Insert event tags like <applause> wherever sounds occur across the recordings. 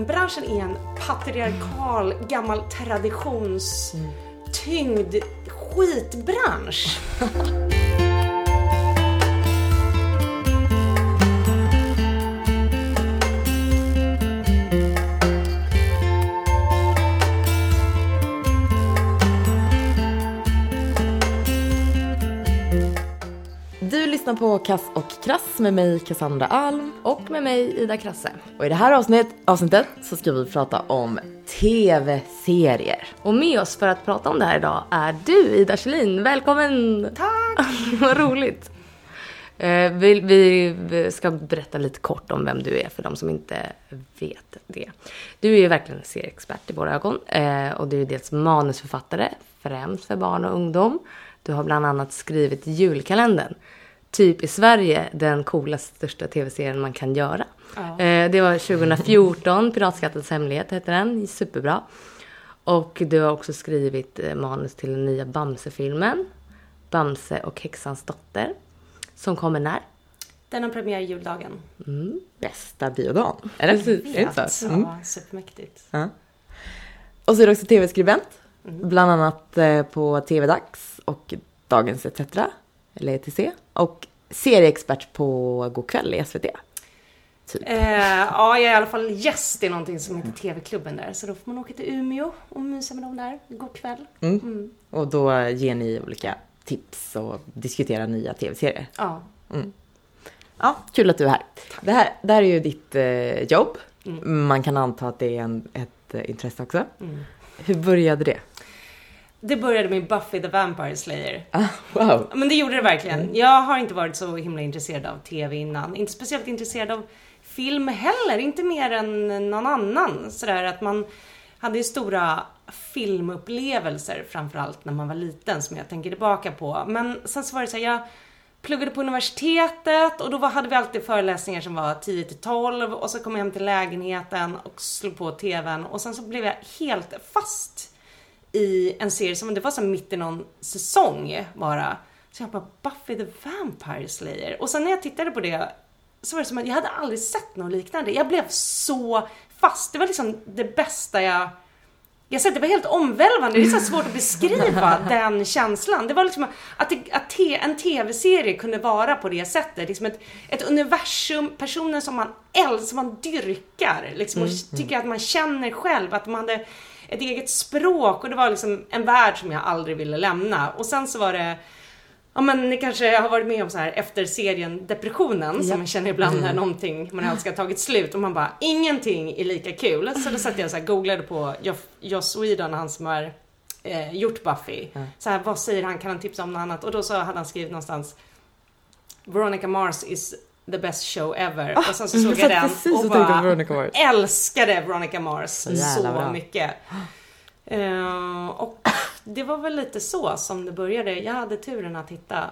filmbranschen är en patriarkal, gammal traditionstyngd skitbransch. <laughs> lyssnar på Kass och Krass med mig Cassandra Alm. Och med mig Ida Krasse. Och i det här avsnitt, avsnittet så ska vi prata om tv-serier. Och med oss för att prata om det här idag är du Ida Kjellin. Välkommen! Tack! <laughs> Vad roligt! Eh, vi, vi ska berätta lite kort om vem du är för de som inte vet det. Du är ju verkligen en serieexpert i våra ögon. Eh, och du är dels manusförfattare, främst för barn och ungdom. Du har bland annat skrivit julkalendern. Typ i Sverige den coolaste, största tv-serien man kan göra. Ja. Eh, det var 2014, Piratskattens hemlighet hette den. Superbra. Och du har också skrivit eh, manus till den nya Bamse-filmen. Bamse och häxans dotter. Som kommer när? Den har premiär juldagen. Bästa biodagen. Eller? Precis. Är det så? Mm. Ja, supermäktigt. Ja. Och så är du också tv-skribent. Bland annat eh, på TV-dags och Dagens ETC. Eller ETC. Och serieexpert på Go'kväll i SVT. Typ. Eh, ja, jag är i alla fall gäst i någonting som heter TV-klubben där. Så då får man åka till Umeå och mysa med dem där. God kväll. Mm. Och då ger ni olika tips och diskuterar nya tv-serier. Ja. Ja, kul att du är här. Det här, det här är ju ditt eh, jobb. Man kan anta att det är en, ett eh, intresse också. Hur började det? Det började med Buffy the Vampire Slayer. Ah, wow. Men det gjorde det verkligen. Jag har inte varit så himla intresserad av TV innan. Inte speciellt intresserad av film heller. Inte mer än någon annan. Sådär att man hade ju stora filmupplevelser framförallt när man var liten som jag tänker tillbaka på. Men sen så var det så här, jag pluggade på universitetet och då hade vi alltid föreläsningar som var 10 till 12 och så kom jag hem till lägenheten och slog på TVn och sen så blev jag helt fast i en serie som det var så mitt i någon säsong bara. Så jag bara Buffy the Vampire Slayer. Och sen när jag tittade på det så var det som att jag hade aldrig sett något liknande. Jag blev så fast. Det var liksom det bästa jag jag säger, det var helt omvälvande. Det är så svårt att beskriva <laughs> den känslan. Det var liksom att, det, att te, en tv-serie kunde vara på det sättet. Liksom ett, ett universum, personer som man älskar, som man dyrkar. Liksom, och tycker att man känner själv. Att man hade ett eget språk. Och det var liksom en värld som jag aldrig ville lämna. Och sen så var det Ja men ni kanske har varit med om så här efter serien Depressionen som man känner ibland när någonting man älskar tagit slut och man bara ingenting är lika kul. Så då satt jag här googlade på Joss Whedon, han som har eh, gjort Buffy. Så här, vad säger han, kan han tipsa om något annat? Och då så hade han skrivit någonstans Veronica Mars is the best show ever. och sen så såg jag den och och bara Veronica Mars. älskade Veronica Mars så, bra. mycket. Eh, och det var väl lite så som det började. Jag hade turen att hitta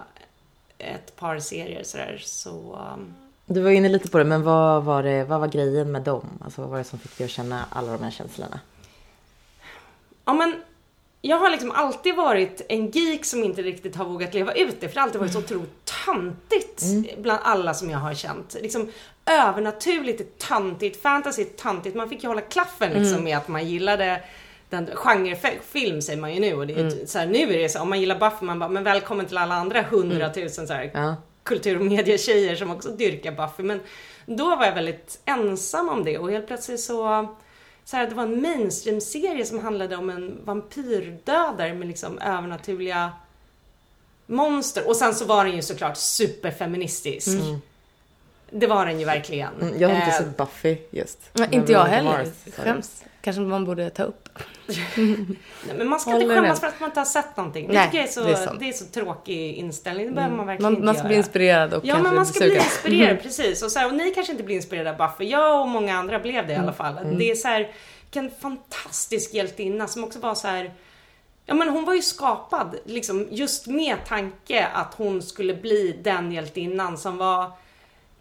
ett par serier sådär så... um, Du var inne lite på det, men vad var, det, vad var grejen med dem? Alltså vad var det som fick dig att känna alla de här känslorna? Ja men jag har liksom alltid varit en geek som inte riktigt har vågat leva ut det för det har alltid varit så otroligt töntigt bland alla som jag har känt. Liksom övernaturligt är töntigt, fantasy är töntigt. Man fick ju hålla klaffen liksom med att man gillade den genrefilm säger man ju nu och det är så här, nu är det så om man gillar Buffy man bara men välkommen till alla andra hundratusen så här Ja. kultur och medietjejer som också dyrkar Buffy. Men då var jag väldigt ensam om det och helt plötsligt så, så här, det var en mainstream-serie som handlade om en vampyrdödare med liksom övernaturliga monster. Och sen så var den ju såklart superfeministisk. Det var den ju verkligen. Mm, Jag har inte Eh, sett Buffy just. Men inte jag heller. Skäms. Kanske man borde ta upp. Nej, men man ska Håller inte skämmas med. för att man inte har sett någonting. Det Nej, är så, det är det är så tråkig inställning. Det behöver man verkligen Man, man ska göra. bli inspirerad och Ja, men man ska bli inspirerad, <laughs> precis. Och, så här, och ni kanske inte blir inspirerade av Buffy. Jag och många andra blev det i alla fall. Det är så här, vilken fantastisk hjältinna som också var så här. Ja men hon var ju skapad liksom just med tanke att hon skulle bli den hjältinnan som var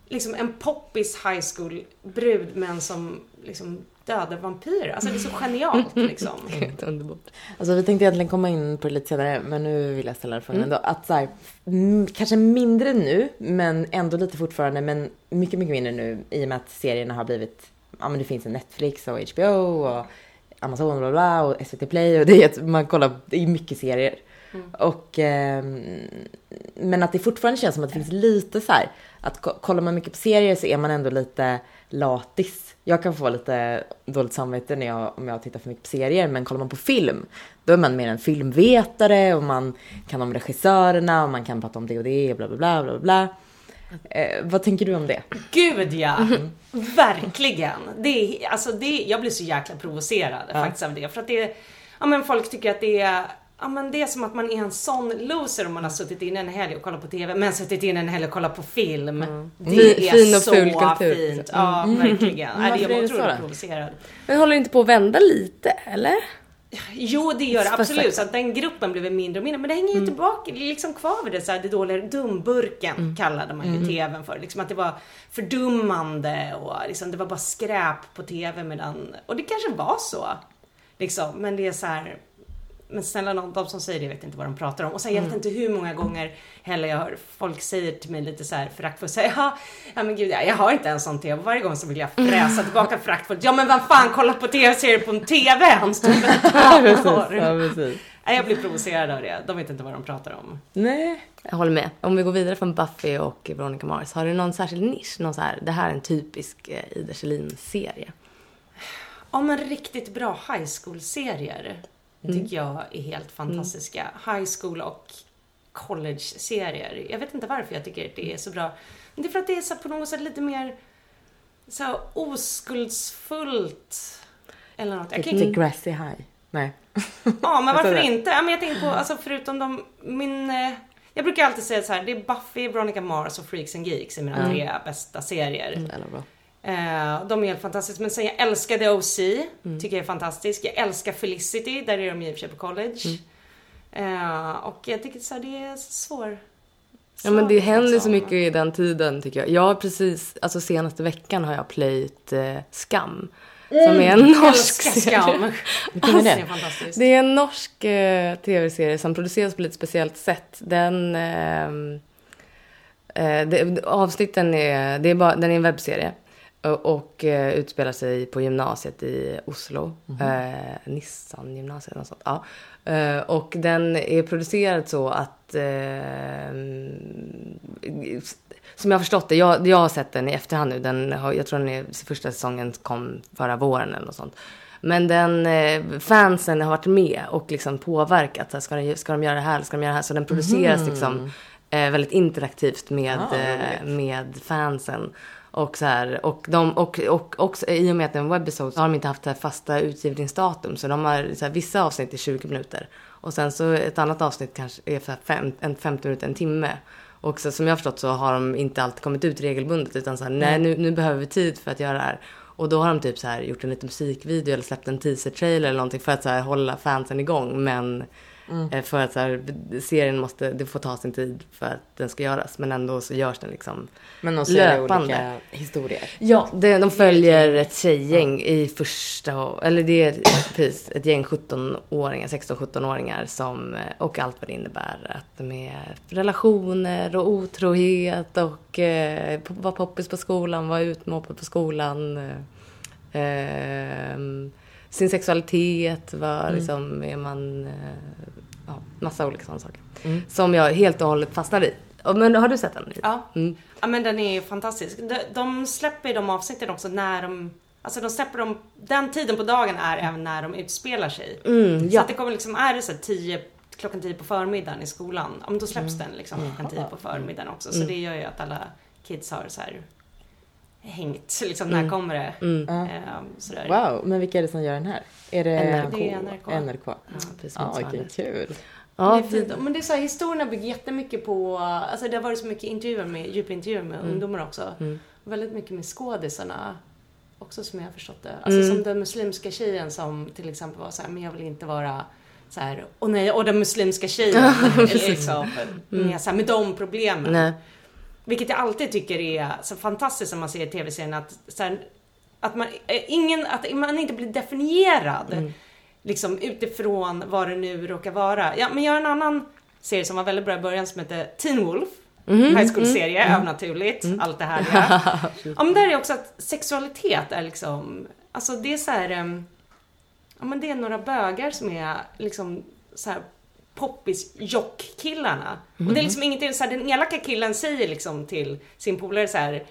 liksom en poppis high school brud men som liksom dödade vampyrer. Alltså det är så <laughs> genialt liksom. Helt underbart. Alltså vi tänkte egentligen komma in på det lite senare, men nu vill jag ställa den frågan ändå. Att så här, mm, kanske mindre nu, men ändå lite fortfarande, men mycket, mycket mindre nu i och med att serierna har blivit ja men det finns en Netflix och HBO och Amazon bla bla och SVT Play och det är, man kollar, det är mycket serier. Och, ehm, men att det fortfarande känns som att det finns lite så här, att ko- kollar man mycket på serier så är man ändå lite latis. Jag kan få lite dåligt samvete när jag, om jag tittar för mycket på serier, men kollar man på film, då är man mer en filmvetare och man kan om regissörerna och man kan prata om det och det och bla bla bla bla bla. Eh, vad tänker du om det? Gud ja! Verkligen! Det är, alltså det, jag blir så jäkla provocerad faktiskt av det. För att det, ja men folk tycker att det är Ja men det är som att man är en sån loser om man har suttit in en helg och kollat på TV, men suttit in en helg och kollat på film. Det Fin- är fin och så ful kultur, fint. Ja, verkligen. <laughs> Nej, Varför det är är det så otroligt provocerad. Men håller det inte på att vända lite, eller? Jo, det gör det absolut. Så att den gruppen blev mindre och mindre. Men det hänger ju tillbaka, det är liksom kvar vid det så här, det dåliga dumburken kallade man ju TVn för. Liksom att det var fördummande och liksom, det var bara skräp på TV medan, och det kanske var så. Liksom, men det är så här. Men snälla någon, de som säger det vet inte vad de pratar om. Och sen jag vet inte hur många gånger heller jag hör folk säger till mig lite så här föraktfullt säga ja, ja men gud, ja, jag har inte en sån TV. Varje gång så vill jag fräsa <laughs> tillbaka föraktfullt. Ja men vad fan, kolla på TV-serier på en TV! Han står med en dator. Ja, precis. Nej, jag blir provocerad av det. De vet inte vad de pratar om. Nej. Jag håller med. Om vi går vidare från Buffy och Veronica Mars, har du någon särskild nisch? Någon så här, det här är en typisk eh, Ida Kjellin-serie. Ja men riktigt bra high school-serier tycker jag är helt fantastiska. High school och college-serier. Jag vet inte varför jag tycker det är så bra. Men det är för att det är så på något sätt lite mer så här oskuldsfullt. Eller något. Jag kan inte Degrassi High. Nej. <laughs> Ja, men varför inte? Ja, men jag tänker på, alltså förutom de, min... eh, Jag brukar alltid säga så här, det är Buffy, Veronica Mars och Freaks and Geeks är mina tre bästa serier. Bra. Eh, de är helt fantastiska. Men sen jag älskar The OC, tycker jag är fantastisk. Jag älskar Felicity, där är de i och för sig på college. Eh, och jag tycker så här, det är så svår. Ja men det händer liksom. så mycket i den tiden tycker jag. Jag har precis, alltså senaste veckan har jag plöjt eh, Skam. Som är en norsk Älskar serie. Skam. <laughs> Alltså, det? är fantastiskt. Det är en norsk eh, tv-serie som produceras på lite speciellt sätt. Den... ehm, eh, det, avsnitten är... Det är bara, den är en webbserie. Och, och eh, utspelar sig på gymnasiet i Oslo. Eh, Nissan gymnasiet eller något sånt. Ja. Eh, och den är producerad så att... Eh, som jag har förstått det, jag, jag har sett den i efterhand nu. Den har, jag tror den är, första säsongen kom förra våren eller något sånt. Men den, eh, fansen har varit med och liksom påverkat. Så här, ska, de, ska de göra det här? Ska de göra det här? Så den produceras liksom eh, väldigt interaktivt med, Ah, eh, med fansen. Och, så här, och, de, och, och också, i och med att det är en webbisode så har de inte haft här fasta utgivningsdatum. Så de har så här, vissa avsnitt är 20 minuter. Och sen så ett annat avsnitt kanske är för fem, en 50 minuter, en timme. Och så, som jag har förstått så har de inte alltid kommit ut regelbundet. Utan så här, nej nu, nu behöver vi tid för att göra det här. Och då har de typ så här gjort en liten musikvideo eller släppt en teaser-trailer eller någonting för att så här hålla fansen igång. Men eh, för att så här, serien måste, det får ta sin tid för att den ska göras. Men ändå så görs den liksom Men det Löpande. olika historier. Ja, det, de följer ett tjejgäng i första, eller det är precis ett gäng 17-åringar, 16-17-åringar som, och allt vad det innebär. Att med relationer och otrohet och eh, vara poppis på skolan, vara utmobbad på skolan. Eh, ehm, sin sexualitet, vad liksom är man, eh, ja, massa olika sådana saker. Som jag helt och hållet fastnade i. Men har du sett den? Ja. Mm. ja, men den är ju fantastisk. De, de släpper ju de avsnitten också när de Alltså de släpper dem, den tiden på dagen är även när de utspelar sig. Mm, Så ja. att det kommer liksom, är det så 10, klockan 10 på förmiddagen i skolan, ja men då släpps Mm. den liksom klockan 10 på förmiddagen också. Så det gör ju att alla kids har så här hängt, liksom Mm. när kommer det? Ehm, sådär. Wow, men vilka är det som gör den här? Är det NRK. Det är NRK. NRK? Ja, precis Ja, motsvarande. vilken kul. Ja, det. Men det är så här, historierna bygger jättemycket på, alltså det har varit så mycket intervjuer med, djupa intervjuer med ungdomar också. Mm. Väldigt mycket med skådisarna också som jag har förstått det. Alltså Mm. som den muslimska tjejen som till exempel var så här, men jag vill inte vara så här, och nej, och den muslimska tjejen. <laughs> liksom, med, så här, med de problemen. Nej. Vilket jag alltid tycker är så fantastiskt när man ser i tv-serien att, så här, att, man, eh, ingen, att man inte blir definierad liksom utifrån vad det nu råkar vara. Ja, men jag har en annan serie som var väldigt bra i början som heter Teen Wolf. high school-serie, övernaturligt, allt det här. <laughs> Ja. men där är också att sexualitet är liksom, alltså det är så här, ja men det är några bögar som är liksom så här poppis jockkillarna. Och det är liksom ingenting, så här, den elaka killen säger liksom till sin polare så här,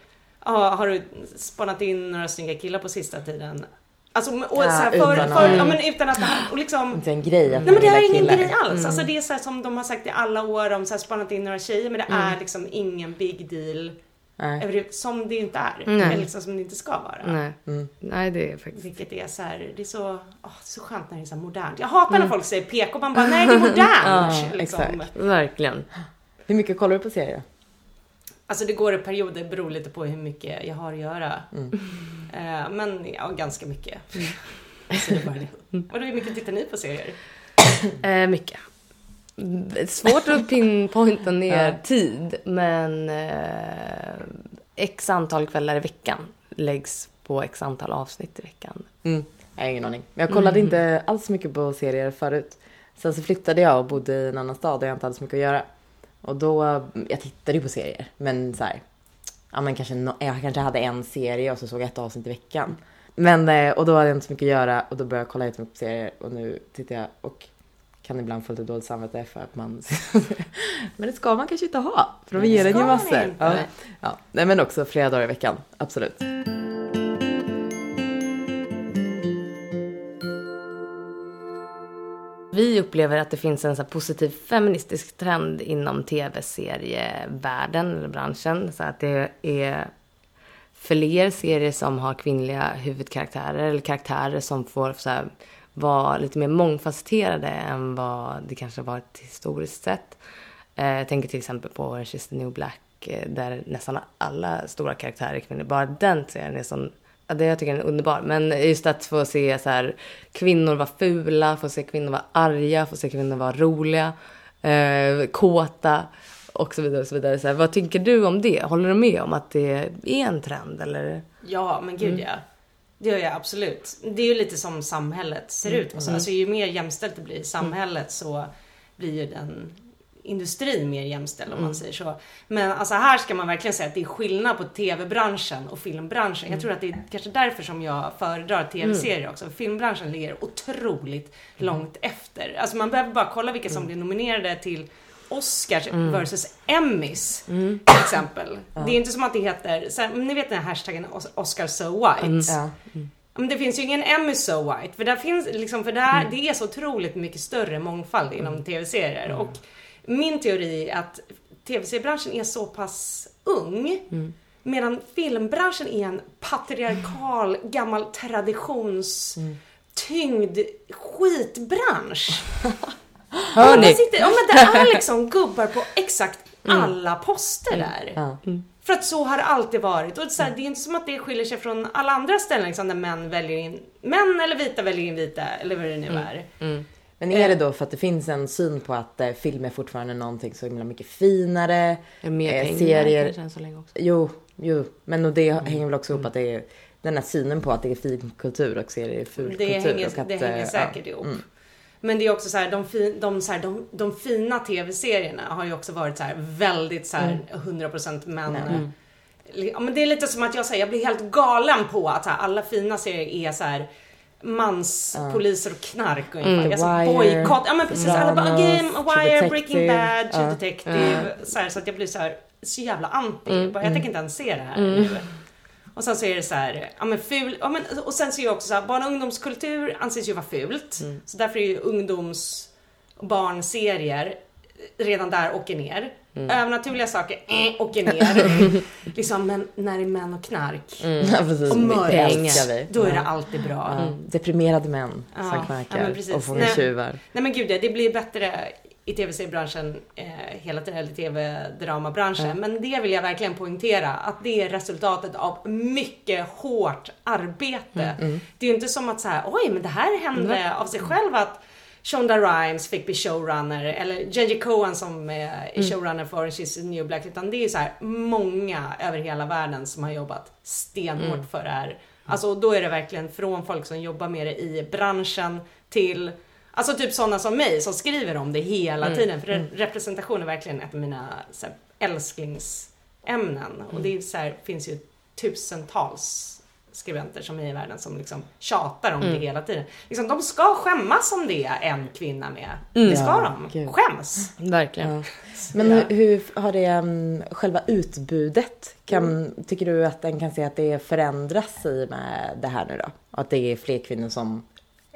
ja har du spanat in några snygga killar på sista tiden? Alltså, och Ja, så här, för, utan för, att- ja, men utan att, och liksom, Inte en grej att Nej men det är ingen killar. grej alls. Alltså det är så här som de har sagt i alla år om så här spanat in några tjejer men det är liksom ingen big deal. Nej. Som det inte är. Nej. Eller liksom som det inte ska vara. Nej. Mm. Nej, det är faktiskt... Vilket är så här, det är så, åh, så skönt när det är så modernt. Jag hatar när folk säger PK, man bara nej det är <laughs> modernt. liksom. exakt. Verkligen. Hur mycket kollar du på serier? Alltså det går i perioder, beror lite på hur mycket jag har att göra. Mm. <laughs> Eh, men ja, ganska mycket. <laughs> Så det är bara det. Och hur mycket tittar ni på serier? Eh, mycket. Mm, Svårt att pinpointa ner Ja. tid, men eh, x antal kvällar i veckan läggs på x antal avsnitt i veckan. Mm. Jag har ingen aning. Jag kollade inte alls mycket på serier förut. Sen så flyttade jag och bodde i en annan stad där jag inte hade så mycket att göra. Och då, jag tittade ju på serier, men så här, ja men kanske, no, jag kanske hade en serie och så såg jag ett avsnitt i veckan. Men, eh, och då hade jag inte så mycket att göra och då började jag kolla jättemycket på serier och nu tittar jag och kan ibland få lite dåligt samvete för att man... <laughs> men det ska man kanske inte ha, för de ger en ju massor. Ja. Ja. Nej men också flera dagar i veckan, absolut. Vi upplever att det finns en så positiv feministisk trend inom tv-serievärlden, eller branschen. Så att det är fler serier som har kvinnliga huvudkaraktärer, eller karaktärer som får så vara lite mer mångfacetterade än vad det kanske varit historiskt sett. Eh, Jag tänker till exempel på Orange is the new black, eh, där nästan alla stora karaktärer är kvinnor. Bara den serien är sån Ja, det jag tycker den är underbar. Men just att få se så här, kvinnor vara fula, få se kvinnor vara arga, få se kvinnor vara roliga, eh, kåta och så vidare. Och så vidare. Så här, vad tycker du om det? Håller du med om att det är en trend? Eller? Ja, men gud ja. Det gör jag absolut. Det är ju lite som samhället ser ut. Alltså, alltså, ju mer jämställt det blir i samhället så blir ju den industrin mer jämställd om man säger så. Men alltså här ska man verkligen säga att det är skillnad på tv-branschen och filmbranschen. Jag tror att det är kanske därför som jag föredrar tv-serier också. Filmbranschen ligger otroligt långt efter. Alltså man behöver bara kolla vilka som blir nominerade till Oscars versus Emmys till exempel. Det är inte som att det heter, så här, ni vet den här hashtaggen Os- Oscar so white. Ja. Men det finns ju ingen Emmy so white. För där finns liksom, för där, det är så otroligt mycket större mångfald inom tv-serier. Och min teori är att tv-seriebranschen är så pass ung. Medan filmbranschen är en patriarkal, gammal traditionstyngd skitbransch. <laughs> Hör ni? det, sitter, ja, men det är liksom gubbar på exakt alla poster där. Ja. För att så har det alltid varit. Och så här, det är inte som att det skiljer sig från alla andra ställen liksom, där män väljer in män eller vita väljer in vita eller vad det nu är. Men är det då för att det finns en syn på att eh, film är fortfarande någonting så himla mycket finare? Mer Eh, pengar serier. kanske än så länge också? Jo, jo. Men och det hänger väl också ihop att det är den här synen på att det är finkultur och serier är fulkultur. Det hänger, och att, det eh, hänger ja. säkert ihop. Men det är också så här, de, fin, de, så här, de, de fina tv-serierna har ju också varit så här väldigt så här 100% män. Ja, men det är lite som att jag säger, jag blir helt galen på att här, alla fina serier är så här manspoliser och knark ungefär. Mm, alltså bojkott, ja men precis. Alla bara, Game, True Wire, Breaking. Bad, True Ja. Detective. Så, här, så att jag blir så här så jävla anti. Bara, jag tänker inte ens se det här nu. Och sen så är det så här, ja men ful, ja men, och sen så är det också så här, barn och ungdomskultur anses ju vara fult. Så därför är ju ungdoms och barnserier redan där åker ner. Övernaturliga saker, eh, åker ner. <laughs> liksom, men när det är män och knark Ja, precis. och mörkt, då är det alltid bra. Ja. Deprimerade män Ja, som ja, knarkar precis. och fångar Nej. tjuvar. Nej men gud, det blir bättre i tv-seriebranschen eh, hela tiden, eller tv-dramabranschen. Men det vill jag verkligen poängtera, att det är resultatet av mycket hårt arbete. Det är ju inte som att så här, oj men det här hände av sig själv att Shonda Rhimes fick bli showrunner eller Jenji Cohen som eh, är showrunner för Orange is the new black. Utan det är så här många över hela världen som har jobbat stenhårt för det här. Alltså då är det verkligen från folk som jobbar med det i branschen till Alltså typ sådana som mig som skriver om det hela tiden. För re- representation är verkligen ett av mina så här, älsklingsämnen. Och det är så här, finns ju tusentals skribenter som är i världen som liksom tjatar om det hela tiden. Liksom, de ska skämmas om det är en kvinna med. Det ska Ja, de. gud. Skäms. Verkligen. Ja. <laughs> Men hur, hur har det um, själva utbudet? Kan, Tycker du att den kan se att det förändras i med det här nu då? Att det är fler kvinnor som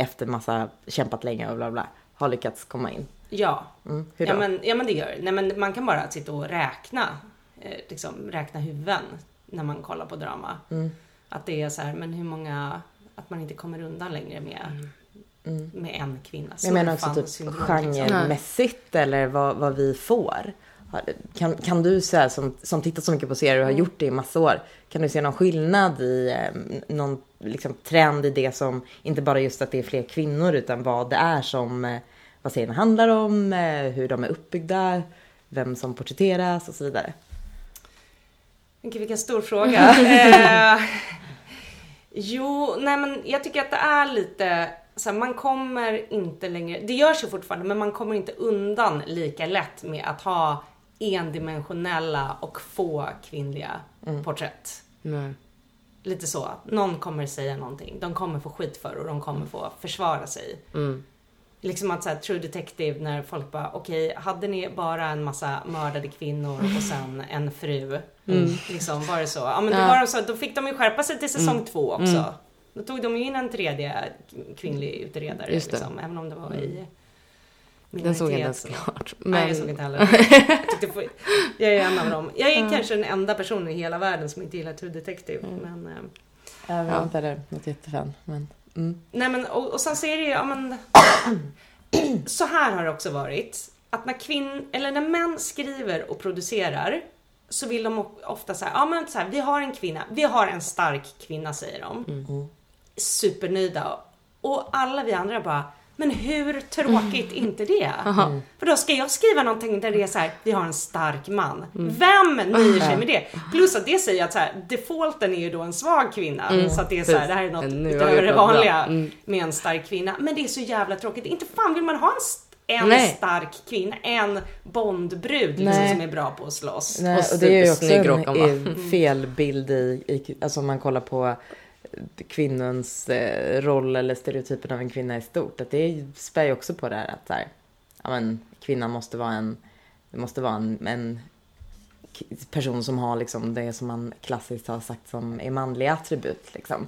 efter massa kämpat länge och bla bla har lyckats komma in? Ja. Mm, hur då? Ja men, ja men det gör. Nej men man kan bara sitta och räkna, eh, liksom räkna huvuden när man kollar på drama. Mm. Att det är så här, men hur många, att man inte kommer undan längre med, med en kvinna. Mm. Jag menar också typ liksom. genremässigt eller vad, vad vi får. Kan, kan du säga som, som tittat så mycket på serier och har gjort det i massa år. Kan du se någon skillnad i eh, någon liksom, trend i det som inte bara just att det är fler kvinnor utan vad det är som eh, vad serierna handlar om, eh, hur de är uppbyggda, vem som porträtteras och så vidare. Gud, vilken stor fråga. <laughs> eh, jo, nej men jag tycker att det är lite så här, man kommer inte längre, det görs ju fortfarande, men man kommer inte undan lika lätt med att ha endimensionella och få kvinnliga porträtt. Nej. Lite så. Någon kommer säga någonting. De kommer få skit för och de kommer få försvara sig. Liksom att så här, True Detective när folk bara, okej, hade ni bara en massa mördade kvinnor och sen en fru? Liksom, var det så? Ja, men det var så. Då fick de ju skärpa sig till säsong två också. Då tog de ju in en tredje kvinnlig utredare, liksom, även om det var i Den såg jag inte ens klart. Nej, jag Men- såg inte heller. <laughs> Jag, är en av dem. Jag är kanske den enda personen i hela världen som inte gillar True Detective. Men, eh, Jag var inte heller något jättefan. Men, mm. Nej men och, och sen så är det ju, ja men. <clears throat> så här har det också varit. Att när kvinn, eller när män skriver och producerar. Så vill de ofta säga, ja men så här, vi har en kvinna, vi har en stark kvinna säger de. Supernöjda. Och alla vi andra bara, men hur tråkigt inte det? För då ska jag skriva någonting där det är så här, vi har en stark man. Vem nöjer sig med det? Plus att det säger att så här, defaulten är ju då en svag kvinna. Så att det är så här, det här är något utöver det vanliga Mm. med en stark kvinna. Men det är så jävla tråkigt. Inte fan vill man ha en, st- en Nej. stark kvinna, en Bondbrud liksom, som är bra på att slåss. Nej, Och det är ju också en eh, fel bild i, i, alltså om man kollar på kvinnans eh, roll eller stereotypen av en kvinna i stort. Att det spär ju också på det här att så här, ja, men, kvinnan måste vara en, det måste vara en, en person som har liksom det som man klassiskt har sagt som är manliga attribut. Liksom.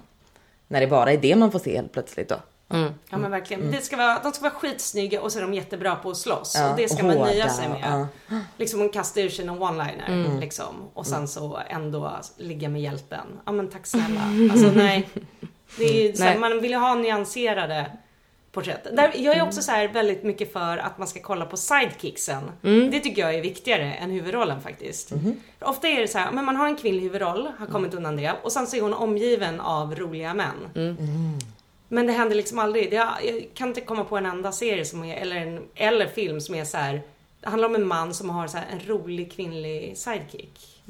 När det bara är det man får se helt plötsligt då. Mm. Ja men verkligen. Det ska vara, de ska vara skitsnygga och så är de jättebra på att slåss. Ja, och det ska och man nöja sig med. ja. Liksom hon kastar ur sig någon one-liner Mm. liksom. Och sen så ändå ligga med hjälten. Ja men tack snälla. Alltså nej. Det är ju så här, Nej. man vill ju ha nyanserade porträtt. Där, jag är Mm. också så här väldigt mycket för att man ska kolla på sidekicksen. Mm. Det tycker jag är viktigare än huvudrollen faktiskt. För ofta är det så här, men man har en kvinnlig huvudroll, har kommit undan det. Och sen så är hon omgiven av roliga män. Mm. Men det händer liksom aldrig. Det, jag kan inte komma på en enda serie som är, eller, en, eller film som är så här. Det handlar om en man som har så här, en rolig kvinnlig sidekick.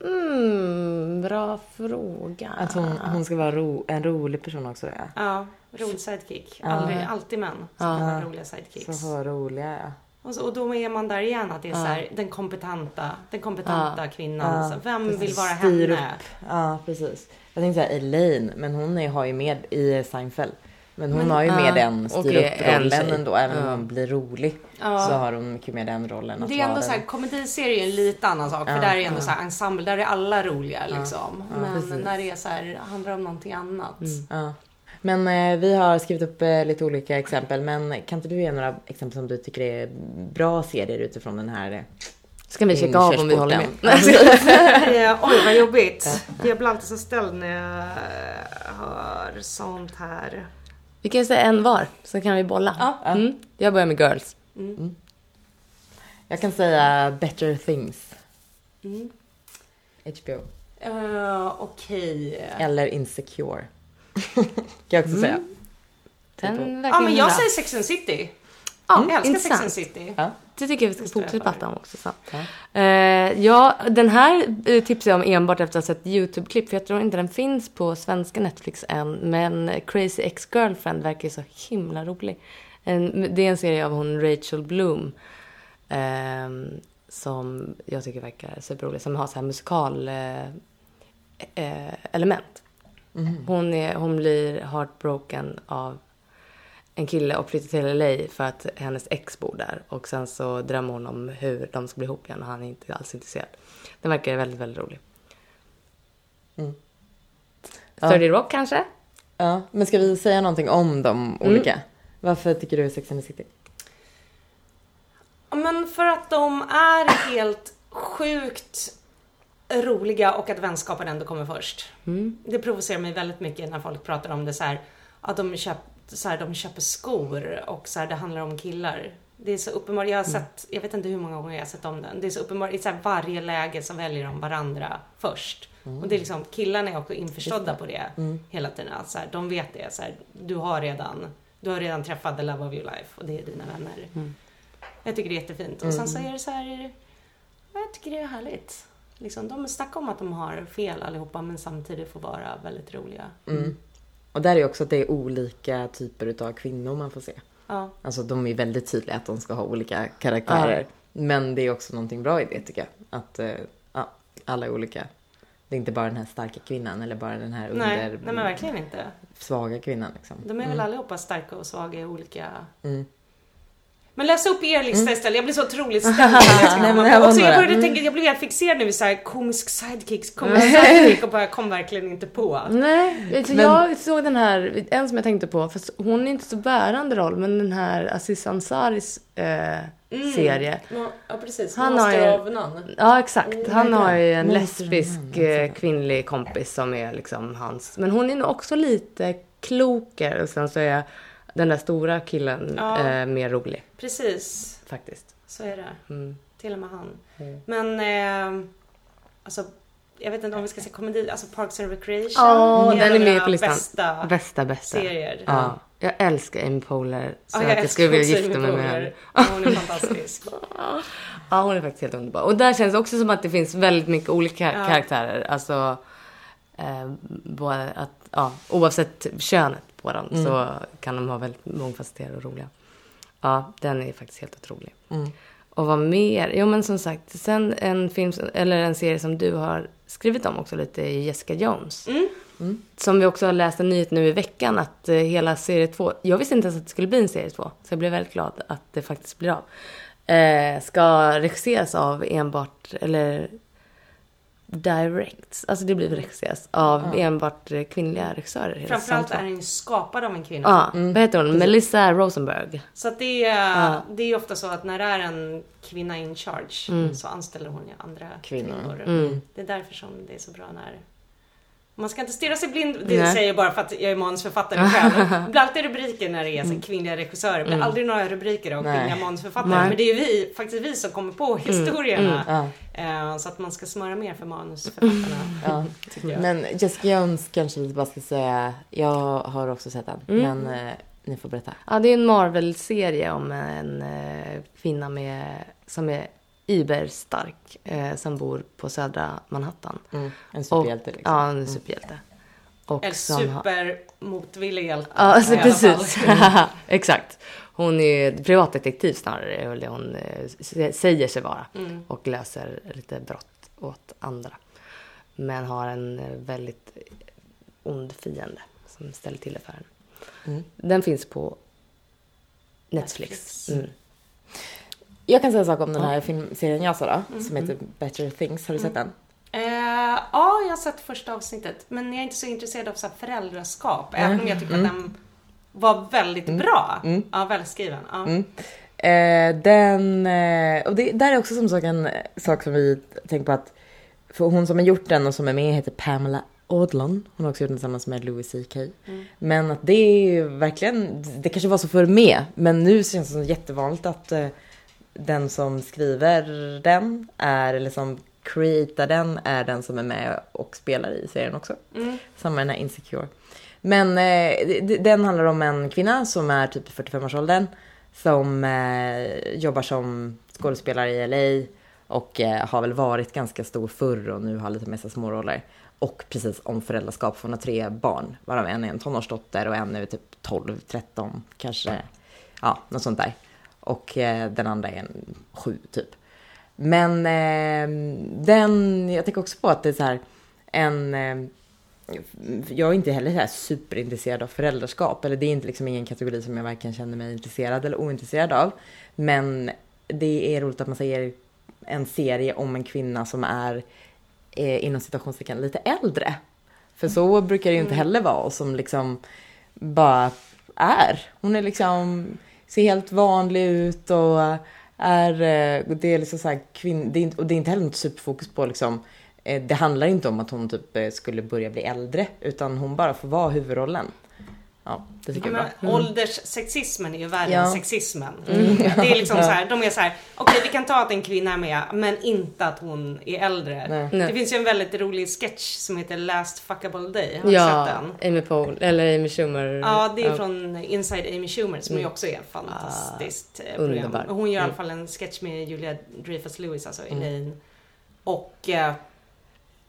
Mm, bra fråga. Att hon, hon ska vara ro, en rolig person också. Ja. Ja, rolig sidekick. Aldrig, alltid män som Ja. har roliga sidekicks. Så vara roliga ja. Och, så, och då är man där igen att det är så här, den kompetenta, den kompetenta kvinnan. Ja, så vem precis. vill vara Styr henne? Ja, precis. Jag tänkte säga Elaine, men hon är, har ju med i Seinfeld. Men hon Men- har ju med den styr upp en rollen ändå. Även om hon blir rolig Ja. så har hon mycket med den rollen. Att Det är ändå så här, komediserie är en lite annan sak. För där är ändå så här ensemble, där är alla roliga liksom. Men precis. när det är så här, handlar om någonting annat. Ja. Men eh, vi har skrivit upp eh, lite olika exempel. Men kan inte du ge några exempel som du tycker är bra serier utifrån den här? eh, Ska vi checka av om vi håller med? <laughs> Eh, Oj vad jobbigt. Jag blir alltid så ställd när jag hör sånt här. Vi kan säga en var, så kan vi bolla. Ja. Mm. Jag börjar med Girls. Jag kan säga Better Things. Mm. HBO. Uh, Okej. Eller Insecure. <laughs> kan jag också säga. Den Typ. Ja men jag säger Sex and City. Ja, jag älskar intressant. Sex and City. Ja. Det tycker jag vi ska fortsätta prata om också. Så. Eh, ja, den här eh, tipsar jag om enbart efter att ha sett YouTube-klipp. För jag tror inte den finns på svenska Netflix än. Men Crazy Ex-Girlfriend verkar ju så himla rolig. En, det är en serie av hon Rachel Bloom. ehm, som jag tycker verkar superrolig. Som har så här musikal eh, eh, element. Hon, är, hon blir heartbroken av en kille och flyttar till LA för att hennes ex bor där. Och sen så drömmer hon om hur de ska bli ihop igen och han är inte alls intresserad. Den verkar väldigt, väldigt rolig. Mm. 30 Rock kanske? Ja, men ska vi säga någonting om de olika? Varför tycker du Sex and the City? Ja, Men för att de är helt sjukt roliga och att vänskapen ändå kommer först. Det provocerar mig väldigt mycket när folk pratar om det så här att de, köp, så här, de köper skor och så här, det handlar om killar. Det är så uppenbart, jag har sett, jag vet inte hur många gånger jag har sett om den. Det är så uppenbart, i så här varje läge så väljer de varandra först. Och det är liksom, killarna är också införstådda på det hela tiden. Så här, de vet det, så här, du har redan, du har redan träffat the love of your life och det är dina vänner. Jag tycker det är jättefint. Och sen så är det så här, jag tycker det är härligt. Liksom, de snackar om att de har fel allihopa men samtidigt får vara väldigt roliga. Mm. Och där är också att det är olika typer utav kvinnor man får se. Ja. Alltså de är väldigt tydliga att de ska ha olika karaktärer. Men det är också någonting bra i det tycker jag. Att eh, ja, alla är olika. Det är inte bara den här starka kvinnan eller bara den här under Nej, nej men verkligen inte. svaga kvinnan liksom. De är väl allihopa starka och svaga i olika... Mm. Men läs upp er lista istället. Jag blir så otroligt <laughs> ställd. Var också, jag började tänka, jag blev helt fixerad nu vid så här komisk sidekicks, komisk sidekick och bara kom verkligen inte på. Nej, du, Men- jag såg den här, en som jag tänkte på, fast hon är inte så bärande roll, men den här Aziz Ansaris eh, serie. Ja, precis. Han har ju- of None. Ja, exakt. Han heter har ju en lesbisk alltså. eh, kvinnlig kompis som är liksom hans. Men hon är nog också lite klokare och sen så är den där stora killen Ja. eh, mer rolig Precis, faktiskt. så är det. Mm. Till och med han. Mm. Men, eh, alltså, jag vet inte om vi ska se komedi, alltså Parks and Recreation. Ja, en den är med på listan. Bästa Bästa, bästa. serier. Ja. Jag älskar Amy Poehler så Ja, att jag skulle vilja gifta mig med henne. Ja, Hon är fantastisk. <laughs> Ja, hon är faktiskt helt underbar. Och där känns det också som att det finns väldigt mycket olika Ja. karaktärer. Alltså, eh, både att, ja, oavsett könet på dem så kan de vara väldigt mångfacetterade och roliga. Ja, den är faktiskt helt otrolig. Mm. Och vad mer? Jo, men som sagt, sen en film, eller en serie som du har skrivit om också lite är Jessica Jones. Mm. Som vi också har läst en nyhet nu i veckan att eh, hela serie två, jag visste inte ens att det skulle bli en serie två, så jag blev väldigt glad att det faktiskt blir av. Eh, ska regisseras av enbart, eller direct, alltså det blir regisseras av enbart eh, kvinnliga regissörer. Framförallt är den skapad av en kvinna. Ja, vad heter hon? Melissa Rosenberg. Så att det är, det är ofta så att när det är en kvinna in charge så anställer hon ju andra Kvinnor. kvinnor. Mm. Det är därför som det är så bra när man ska inte stirra sig blind, det Nej. säger jag bara för att jag är manusförfattare själv. <laughs> Det blir alltid rubriker när det är så kvinnliga regissörer, det blir aldrig några rubriker om Nej. kvinnliga manusförfattare. Nej. Men det är ju vi, faktiskt vi som kommer på historierna. Ja, Eh, Så att man ska smöra mer för manusförfattarna. <laughs> ja. Men Jessica Jones kanske vi bara ska säga. Jag har också sett den. Men eh, ni får berätta. Ja, det är en Marvel-serie om en eh, kvinna med, som är iberstark, eh, som bor på södra Manhattan. Mm. En Och, superhjälte liksom. Ja, en superhjälte. Och En supermotvillig hjälte. Ja, alltså, precis. <laughs> <laughs> Exakt. Hon är privatdetektiv snarare, är det hon eh, sä- säger sig vara. Mm. Och löser lite brott åt andra. Men har en eh, väldigt ond fiende som ställer till det för henne. Mm. Den finns på Netflix. Netflix. Mm. Jag kan säga en sak om den här filmserien jag sa då. Mm. Som heter Better Things. Har du sett den? Eh, ja, jag har sett första avsnittet. Men jag är inte så intresserad av så här föräldraskap. Även om jag tycker att den var väldigt bra. Ja, välskriven. Ja. Mm. Eh, den, eh, och det där är också som sak en sak som vi tänker på att för hon som har gjort den och som är med heter Pamela Adlon. Hon har också gjort den tillsammans med Louis CK. Men att det är ju verkligen, det kanske var så förr med, men nu känns det som jättevanligt att eh, den som skriver den är, eller som creatar den, är den som är med och spelar i serien också. Mm. Samma den här Insecure. Men eh, den handlar om en kvinna som är typ i 45-årsåldern. Som eh, jobbar som skådespelare i LA. Och eh, har väl varit ganska stor förr och nu har lite massa småroller. Och precis om föräldraskap, för hon har tre barn. Varav en är en tonårsdotter och en är typ 12, 13, kanske. Ja, något sånt där. Och eh, den andra är en sju typ. Men eh, den, jag tänker också på att det är så här en... Eh, jag är inte heller så här superintresserad av föräldraskap. Eller det är inte liksom ingen kategori som jag varken känner mig intresserad eller ointresserad av. Men det är roligt att man säger en serie om en kvinna som är eh, inom situationstecken lite äldre. För så brukar det ju inte heller vara och som liksom bara är. Hon är liksom, ser helt vanlig ut och är, eh, det är liksom så här kvinn, det är inte, och det är inte heller något superfokus på liksom eh, det handlar inte om att hon typ eh, skulle börja bli äldre utan hon bara får vara huvudrollen. Ja, det tycker Ja, jag är bra. Ålderssexismen är ju värre Ja. än sexismen. Det är liksom <laughs> så här, de är så här, okej vi kan ta att en kvinna är med, men inte att hon är äldre. Nej. Nej. Det finns ju en väldigt rolig sketch som heter Last fuckable day. Har Ja, sett den? Amy Poehler, eller Amy Schumer. Ja, det är från Inside Amy Schumer som ju också är ett fantastiskt eh, program. underbar. Hon gör i alla Mm. fall en sketch med Julia Dreyfus-Lewis, alltså Elaine. Och eh,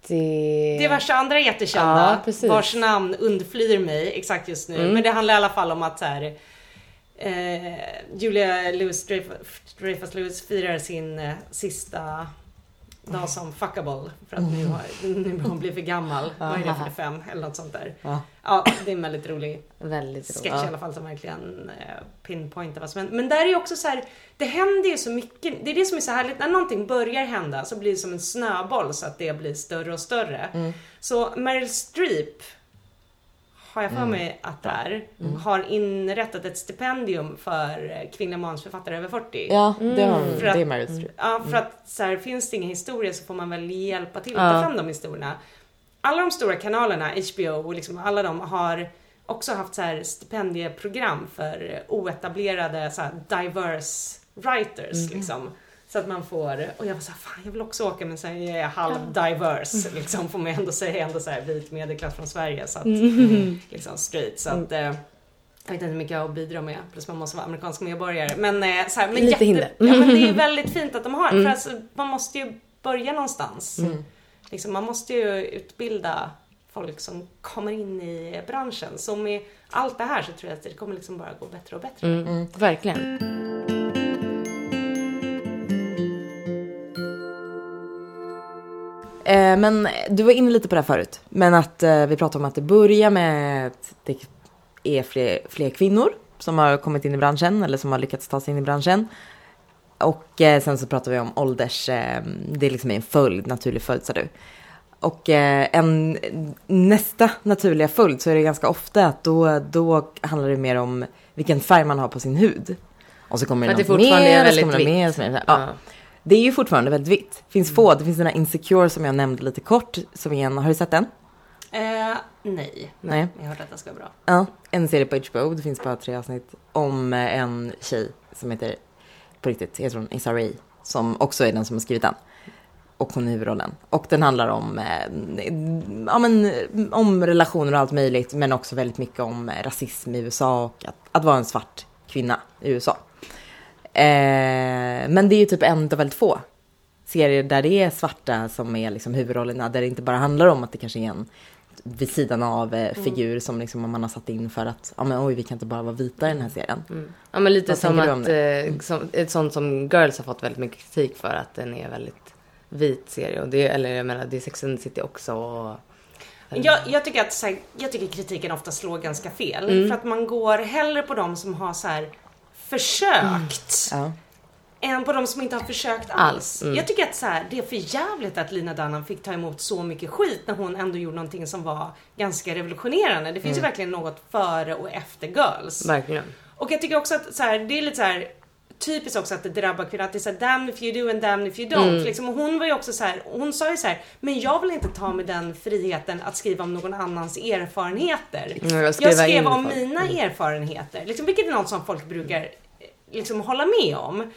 Det... diverse andra jättekända Ja, vars namn undflyr mig exakt just nu. Mm. Men det handlar i alla fall om att så här, eh, Julia Lewis Dreyfus Lewis firar sin eh, sista dag som fuckable. För att nu har, nu har hon blivit för gammal. Vad är det, 45 eller något sånt där. Ja. Ja, det är en väldigt rolig Väldigt sketch roligt. i alla fall som verkligen eh, pinpointar vad som händer. Men där är också så här, det händer ju så mycket. Det är det som är så härligt. När någonting börjar hända så blir det som en snöboll så att det blir större och större. Mm. Så Meryl Streep har jag för mig att det är, har inrättat ett stipendium för kvinnliga manusförfattare över 40. Ja, det, har, hon. För att- det är Meryl Streep. Ja, för att så här, finns det ingen historia så får man väl hjälpa till att Ja. ta fram de historierna. Alla de stora kanalerna, HBO och liksom alla de har också haft så här stipendieprogram för oetablerade så här diverse writers liksom. Så att man får, och jag var så här, fan jag vill också åka men sen är jag halv diverse liksom får man ändå säga, ändå så här vit medelklass från Sverige så att liksom straight så att eh, jag vet inte hur mycket jag har att bidra med, plus man måste vara amerikansk medborgare. Men, eh, så här, men, Lite hinder. ja, men det är <laughs> väldigt fint att de har, för alltså, man måste ju börja någonstans. Liksom, man måste ju utbilda folk som kommer in i branschen. Så med allt det här så tror jag att det kommer liksom bara gå bättre och bättre. Mm, Verkligen. Men du var inne lite på det här förut. Men att eh, vi pratade om att det börjar med att det är fler, fler kvinnor som har kommit in i branschen eller som har lyckats ta sig in i branschen. Och eh, sen så pratar vi om ålders, eh, det är liksom en följd, naturlig följd sa du. Och eh, en nästa naturliga följd så är det ganska ofta att då, då handlar det mer om vilken färg man har på sin hud. Och så kommer det något mer, och så kommer det mer, och så mer. Ja. Ja. Det är ju fortfarande väldigt vitt. Det finns få, det finns den här Insecure som jag nämnde lite kort. Som är en, har du sett den? Eh, nej, Nej. jag har hört att det ska vara bra. Ja, en serie på HBO, det finns bara tre avsnitt. Om eh, en tjej som heter, på riktigt, heter hon Issa Rae. Som också är den som har skrivit den. Och hon är huvudrollen. Och den handlar om, eh, ja, men, om relationer och allt möjligt. Men också väldigt mycket om eh, rasism i USA och att, att vara en svart kvinna i USA. Eh, men det är ju typ en av väldigt få serier där det är svarta som är liksom huvudrollerna. Där det inte bara handlar om att det kanske är en vid sidan av eh, figur som liksom man har satt in för att, ja men oj vi kan inte bara vara vita i den här serien. Ja men lite Vad som att, eh, som, ett sånt som Girls har fått väldigt mycket kritik för att den är väldigt vit serie. Och det, eller jag menar det är Sex and the City också. Och, Jag, jag, tycker att, så här, jag tycker kritiken ofta slår ganska fel. Mm. För att man går hellre på de som har så här, försökt. Ja. än på de som inte har försökt alls. Jag tycker att så här, det är för jävligt att Lina Dunham fick ta emot så mycket skit när hon ändå gjorde någonting som var ganska revolutionerande. Det finns ju verkligen något före och efter Girls. verkligen. Och jag tycker också att så här, det är lite så här typiskt också att det drabbar kvinnor. Att det är såhär damn if you do and damn if you don't. Liksom, och hon var ju också så här, hon sa ju så här, men jag vill inte ta mig den friheten att skriva om någon annans erfarenheter. Mm, jag jag skrev om mina erfarenheter. Liksom, vilket är något som folk brukar liksom, hålla med om.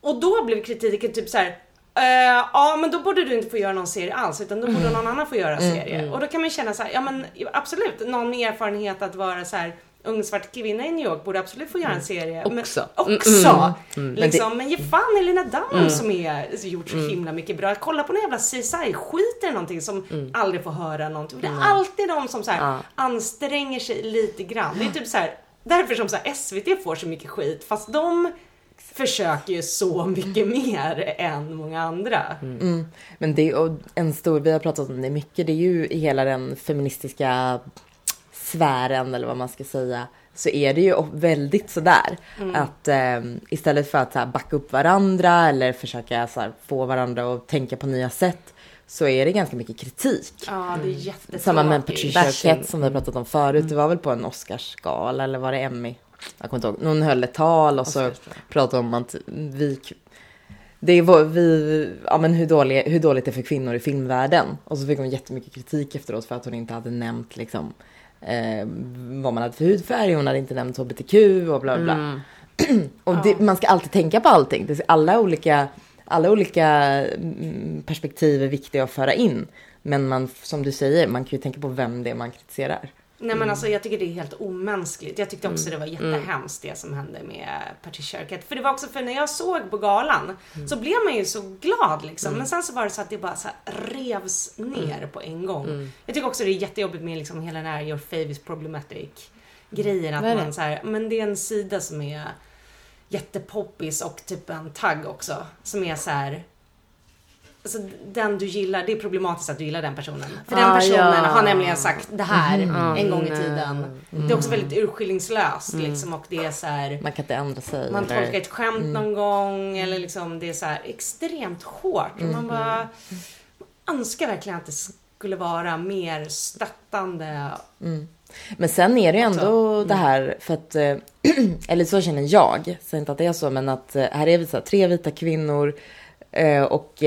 Och då blev kritiken typ så här. "Eh, ja men då borde du inte få göra någon serie alls utan då borde någon annan få göra serie. Och då kan man känna så här, ja men absolut, någon med erfarenhet att vara så här ung svart kvinna i New York borde absolut få göra en serie. Också. Men, också. Men Liksom, men ge fan i Lina Dunham som är gjort så himla mycket bra. Kolla på någon jävla CSI-skit eller någonting som aldrig får höra någonting. Det är alltid de som så här, anstränger sig lite grann. Det är typ så här därför som så här, SVT får så mycket skit fast de försöker ju så mycket mer än många andra. Mm. Men det är en stor, vi har pratat om det mycket, det är ju i hela den feministiska sfären eller vad man ska säga så är det ju väldigt sådär att eh, istället för att så här, backa upp varandra eller försöka så här, få varandra att tänka på nya sätt så är det ganska mycket kritik. Ja, det är jättetråkigt. Samma med Patricia. Arquette som vi har pratat om förut. Det var väl på en Oscarsgala eller var det Emmy? Jag kommer inte ihåg. Någon höll ett tal och så pratade om att vi... Det är vår- vi, ja men hur, dålig, hur dåligt det är för kvinnor i filmvärlden. Och så fick hon jättemycket kritik efteråt för att hon inte hade nämnt liksom eh, vad man hade för hudfärg. Hon hade inte nämnt hbtq och bla bla bla. Mm. <clears throat> Och det, man ska alltid tänka på allting. Det är alla olika, alla olika mm, perspektiv är viktiga att föra in. Men man, som du säger, man kan ju tänka på vem det är man kritiserar. Nej men alltså jag tycker det är helt omänskligt. Jag tyckte också Mm. det var jättehemskt det som hände med Patricia Arquette. För det var också för när jag såg på galan Mm. så blev man ju så glad liksom. Men sen så var det så att det bara så revs ner Mm. på en gång. Jag tycker också det är jättejobbigt med liksom hela den här your fave is problematic grejen. Att man så här, men det är en sida som är jättepoppis och typ en tagg också. Som är så här. Alltså den du gillar, det är problematiskt att du gillar den personen. För den Ah, personen ja. Mm. har nämligen sagt det här en gång i tiden. Det är också väldigt urskillningslöst Mm. liksom och det är så här. Man kan inte ändra sig. Man eller- tolkar ett skämt Mm. någon gång eller liksom det är så här extremt hårt. Mm. man bara man önskar verkligen att det skulle vara mer stöttande. Men sen är det ju ändå det här för att, eh, <clears throat> eller så känner jag, säger inte att det är så, men att eh, här är vi så här, tre vita kvinnor eh, och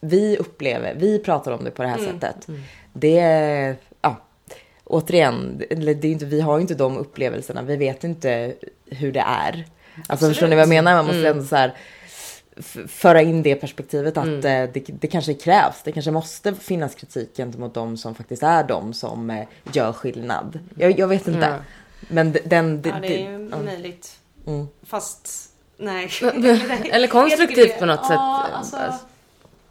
vi upplever, vi pratar om det på det här sättet. Det är, ja, återigen, det är inte, vi har ju inte de upplevelserna, vi vet inte hur det är. Alltså Absolut. förstår ni vad jag menar? Man måste ändå så här, föra in det perspektivet att Mm. eh, det, det kanske krävs. Det kanske måste finnas kritik gentemot de som faktiskt är de som eh, gör skillnad. Jag, jag vet inte. Ja. Men den... Ja, det är ju möjligt. Mm. Fast nej. <laughs> Eller konstruktivt på något sätt. Ja, alltså,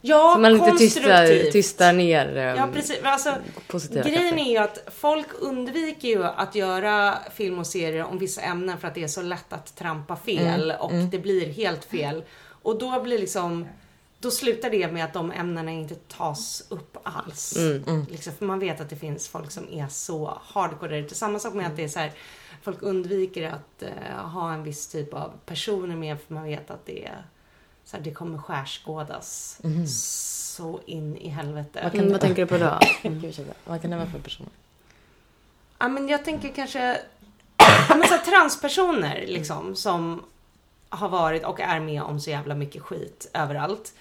ja Så man inte tystar, tystar ner eh, Ja precis. Alltså, positiva grejen krafter. är ju att folk undviker ju att göra film och serier om vissa ämnen för att det är så lätt att trampa fel och det blir helt fel. Och då blir liksom då slutar det med att de ämnena inte tas upp alls. Liksom, för man vet att det finns folk som är så hardcore. Det är samma sak med att det är så här, folk undviker att eh, ha en viss typ av personer med för man vet att det är så här, det kommer skärskådas så in i helvete. Mm, vad tänker du på då? <laughs> Gud. Vad kan det vara för personer? Ja, men jag tänker kanske ja, men så här, transpersoner liksom som har varit och är med om så jävla mycket skit överallt.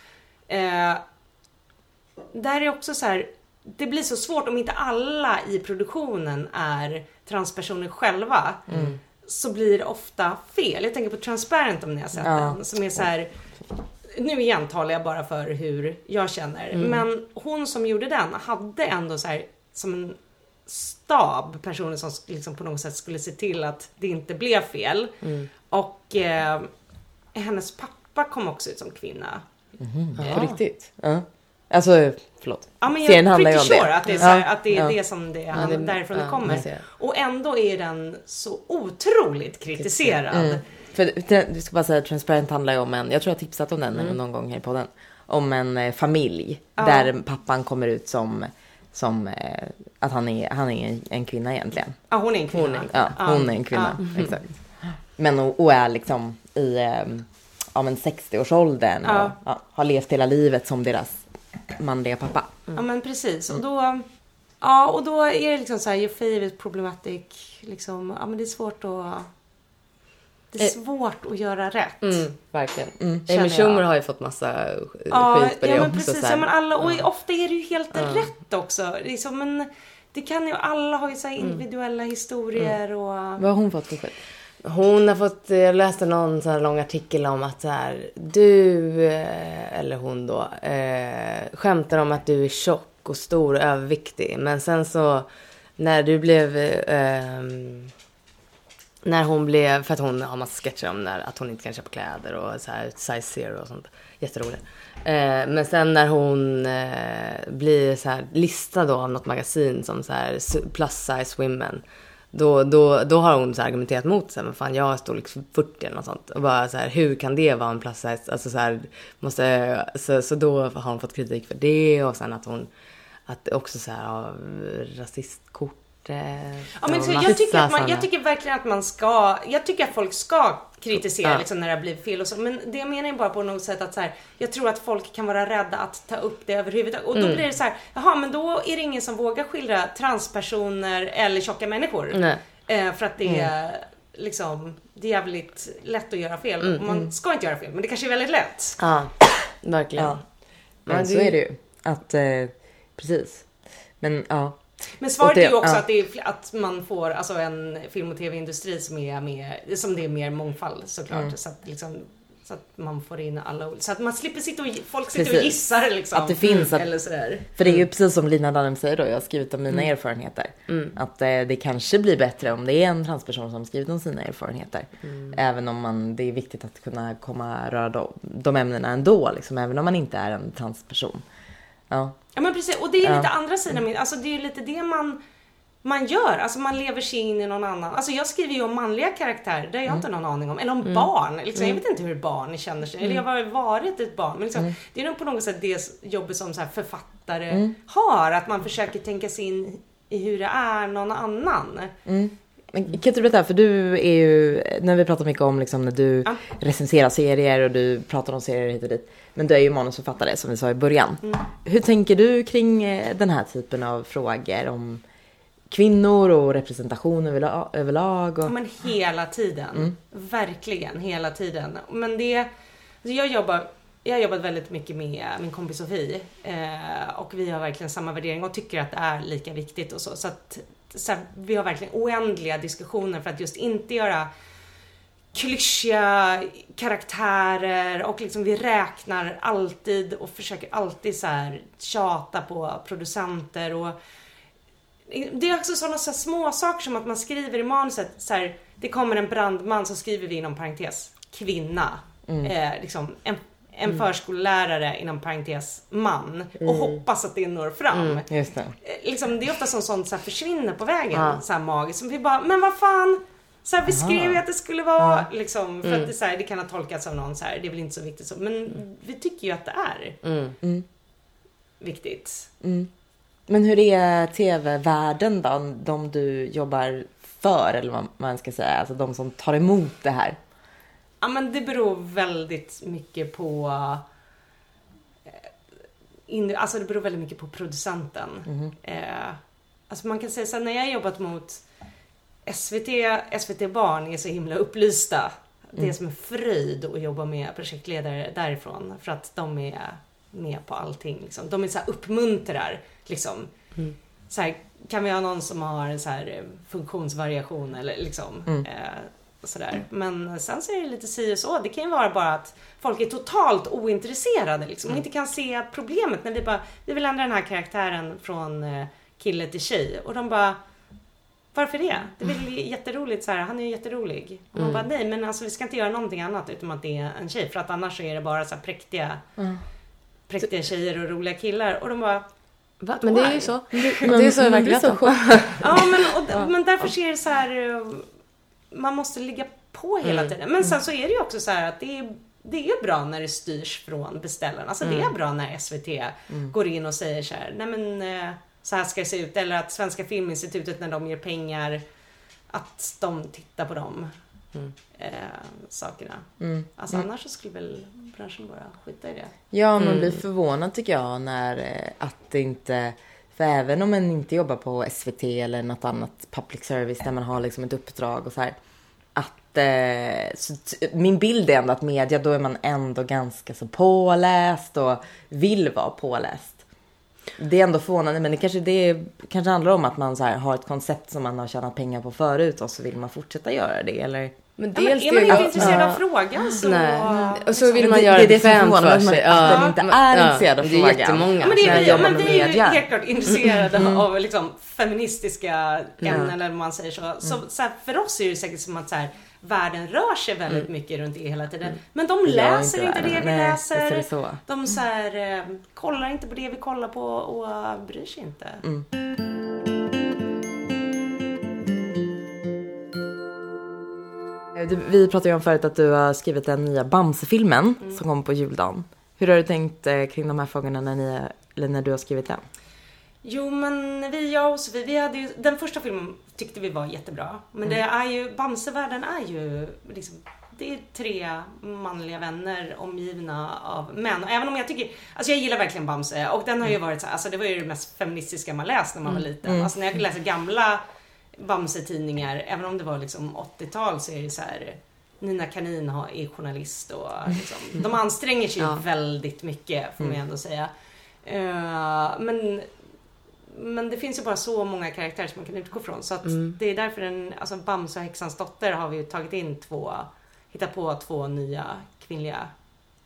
Eh, där är också så här, det blir så svårt om inte alla i produktionen är transpersoner själva. Så blir det ofta fel. Jag tänker på Transparent om ni har sett Ja. den. Som är så här, nu igen talar jag bara för hur jag känner. Men hon som gjorde den hade ändå så här som en stab personer som liksom på något sätt skulle se till att det inte blev fel. Och eh, hennes pappa kom också ut som kvinna. På riktigt? Ja. Alltså, förlåt. Ja, men jag Serien är handlar ju om sure det. att det är, så här, Ja, att det, är ja. det som det, han, det- därifrån det ja, kommer. Och ändå är den så otroligt kritiserad. Mm. För du ska bara säga Transparent handlar ju om en, jag tror jag har tipsat om den Mm. någon gång här i podden. Om en eh, familj där pappan kommer ut som, som eh, att han är, han är en, en kvinna egentligen. Ja, hon är en kvinna. Ja, hon är en kvinna. Exakt. Men och, och är liksom i eh, ja, men 60-årsåldern Ja. och ja, har levt hela livet som deras manliga pappa. Ja men precis. Och då, ja, och då är det liksom så här, your favorite problematic. Liksom, ja men det är svårt att... Det är Eh. svårt att göra rätt. Mm, verkligen. Känner Amy. Schumer har ju fått massa eh, Ja, skit ja det men också. precis. så. Ja, men alla, och ofta är det ju helt rätt också. Liksom, men det kan ju, alla har ju så Mm. individuella historier och... Vad har hon fått för skit? Hon har fått, jag läste någon sån här lång artikel om att så här, du, eh, eller hon då, eh, skämtar om att du är tjock och stor och överviktig. Men sen så, när du blev, eh, ehm, när hon blev, för att hon har massa sketcher om när, att hon inte kan köpa kläder och så här size zero och sånt. Jätteroligt. Eh, men sen när hon eh, blir så här listad då av något magasin som så här plus size women. Då, då, då har hon så här argumenterat mot sig, men fan jag är storlek 40 eller något sånt. Och bara så här, hur kan det vara en plus size? Alltså så här, måste, så, så då har hon fått kritik för det och sen att hon, att också så här, av rasistkort. Ja, men så jag, tycker att man, jag tycker verkligen att man ska, jag tycker att folk ska kritisera Ja. liksom, när det har blivit fel och så. Men det menar jag bara på något sätt att så här, jag tror att folk kan vara rädda att ta upp det överhuvudtaget. Och då Mm. blir det så här, jaha men då är det ingen som vågar skildra transpersoner eller tjocka människor. Nej. Eh, för att det Mm. är liksom, det är jävligt lätt att göra fel. Mm, man ska inte göra fel, men det kanske är väldigt lätt. Ja, verkligen. Ja. Men Men så det- är det ju. Att, eh, precis. Men ja. Men svaret Och är ju också ja. att, är, att man får alltså en film och tv-industri som är mer, som det är mer mångfald såklart. Mm. Så, att, liksom, så att man får in alla Så att man slipper sitta och, folk sitter och Precis. gissar liksom. Att det finns att- Eller sådär. För det är ju precis som Lina Dunham säger då, jag har skrivit om mina erfarenheter. Att eh, det kanske blir bättre om det är en transperson som skrivit om sina erfarenheter. Även om man, det är viktigt att kunna komma röra de, de ämnena ändå, liksom, även om man inte är en transperson. Ja. Ja men precis, och det är ju Ja. lite andra sidan alltså det är ju lite det man man gör, alltså man lever sig in i någon annan. Alltså jag skriver ju om manliga karaktärer, det har jag inte någon aning om. Eller om barn. Liksom. Jag vet inte hur barn känner sig. Eller jag har varit ett barn. Men liksom, det är nog på något sätt det jobbet som så här författare har. Att man försöker tänka sig in i hur det är någon annan. Kan inte du berätta, för du är ju, när vi pratar mycket om liksom när du Ja. recenserar serier och du pratar om serier hit och dit. Men du är ju manusförfattare som vi sa i början. Mm. Hur tänker du kring eh, den här typen av frågor om kvinnor och representation överla- överlag? Ja, Och... men hela tiden. Verkligen hela tiden. Men det... alltså Jag jobbar, jag har jobbat väldigt mycket med min kompis Sofie. Eh, och vi har verkligen samma värdering och tycker att det är lika viktigt och så. Så att så här, vi har verkligen oändliga diskussioner för att just inte göra klyschiga karaktärer och liksom vi räknar alltid och försöker alltid så här tjata på producenter och det är också sådana så små saker som att man skriver i manuset så här, det kommer en brandman så skriver vi inom parentes kvinna. Eh, liksom en, en förskollärare inom parentes man och hoppas att det når fram. Just det. Eh, Liksom, det är ofta som sånt så här försvinner på vägen, Ja. så här magiskt. Som vi bara, men vad fan. Så här, vi skrev ju att det skulle vara liksom, för att det, så här, det kan ha tolkats av någon så här, det är väl inte så viktigt så. Men vi tycker ju att det är Mm. viktigt. Men hur är tv-världen då? De du jobbar för, eller vad man ska säga. Alltså de som tar emot det här. Ja men det beror väldigt mycket på eh, in, Alltså det beror väldigt mycket på producenten. Eh, alltså man kan säga så här, när jag har jobbat mot SVT, SVT Barn är så himla upplysta. Det är som en fröjd att jobba med projektledare därifrån. För att de är med på allting. Liksom. De är så här uppmuntrar. Liksom. Så här, kan vi ha någon som har så här eh, funktionsvariation eller liksom. Eh, sådär. Men sen så är det lite si och så. Det kan ju vara bara att folk är totalt ointresserade liksom, och inte kan se problemet när vi bara, vi vill ändra den här karaktären från eh, kille till tjej. Och de bara, varför det? Det är väl jätteroligt så här, han är ju jätterolig. Och man bara, nej men alltså vi ska inte göra någonting annat utom att det är en tjej. För att annars så är det bara så här präktiga, präktiga tjejer och roliga killar. Och de bara, Va? Men det är ju så. <laughs> Men- Det är så i verkligheten. Ja, men, och, men därför ser det så här... eh, Man måste ligga på hela Mm. tiden. Men sen så är det ju också så här att det är, det är bra när det styrs från beställaren. Alltså det är Mm. bra när SVT går in och säger så här, nej men eh, så här ska det se ut. Eller att Svenska Filminstitutet när de ger pengar, att de tittar på de Mm. eh, sakerna. Mm. Alltså annars så skulle väl branschen bara skita i det. Ja, man Mm. blir förvånad tycker jag när eh, att det inte... För även om man inte jobbar på SVT eller något annat public service där man har liksom ett uppdrag och så här. Att, eh, så min bild är ändå att media, då är man ändå ganska så påläst och vill vara påläst. Det är ändå förvånande, men det kanske, det kanske handlar om att man så här, har ett koncept som man har tjänat pengar på förut och så vill man fortsätta göra det. Eller Men Ja, men dels är man det- inte ja, intresserad ja. av frågan så... Nej. Och så vill Men man göra det det förvånande, för att sig. man- att den inte är intresserad av Det är frågan. jättemånga. Ja, men det är, vi, ja, jobbar men vi är ju helt klart intresserade <laughs> Mm. av liksom, feministiska ämnen eller vad man säger så. Så, Mm. så här, för oss är det säkert som att så här, världen rör sig väldigt Mm. mycket runt det hela tiden. Men de läser inte, det vi Nej, läser. så. De så här, eh, kollar inte på det vi kollar på och bryr sig inte. Mm. du, vi pratade ju om förut att du har skrivit den nya Bamse-filmen Mm. som kom på juldagen. Hur har du tänkt eh, kring de här frågorna när, ni, när du har skrivit den? Jo men vi, jag och Sofie, vi hade ju, den första filmen tyckte vi var jättebra. Men det är ju, Bamsevärlden är ju liksom, det är tre manliga vänner omgivna av män. Och även om jag tycker, alltså jag gillar verkligen Bamse och den har ju varit så alltså det var ju det mest feministiska man läst när man var liten. Alltså när jag läser gamla Bamse-tidningar, även om det var liksom 80-tal så är det så här Nina Kanin är journalist och liksom, <laughs> de anstränger sig Ja. väldigt mycket får man ju ändå säga. Eh, men men det finns ju bara så många karaktärer som man kan utgå från. Så att Mm. det är därför den, alltså Bamse och häxans dotter har vi ju tagit in två, hittat på två nya kvinnliga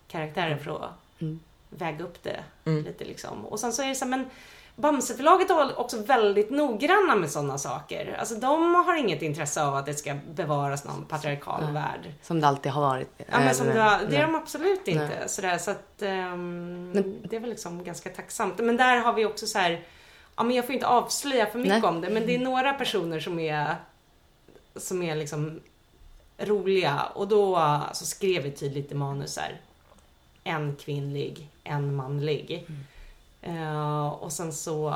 karaktärer för att Mm. väga upp det Mm. lite liksom. Och sen så är det så här, men Bamseförlaget är också väldigt noggranna med sådana saker. Alltså de har inget intresse av att det ska bevaras någon patriarkal Nej. värld. Som det alltid har varit. Ja, men som det, det nej. är de absolut inte. Nej. Sådär, så att, Men- det är väl liksom ganska tacksamt. Men där har vi också så här, ja men jag får inte avslöja för mycket Nej. om det, men det är några personer som är, som är liksom roliga. Och då så skrev vi tydligt i manus här, en kvinnlig, en manlig. Eh, och sen så,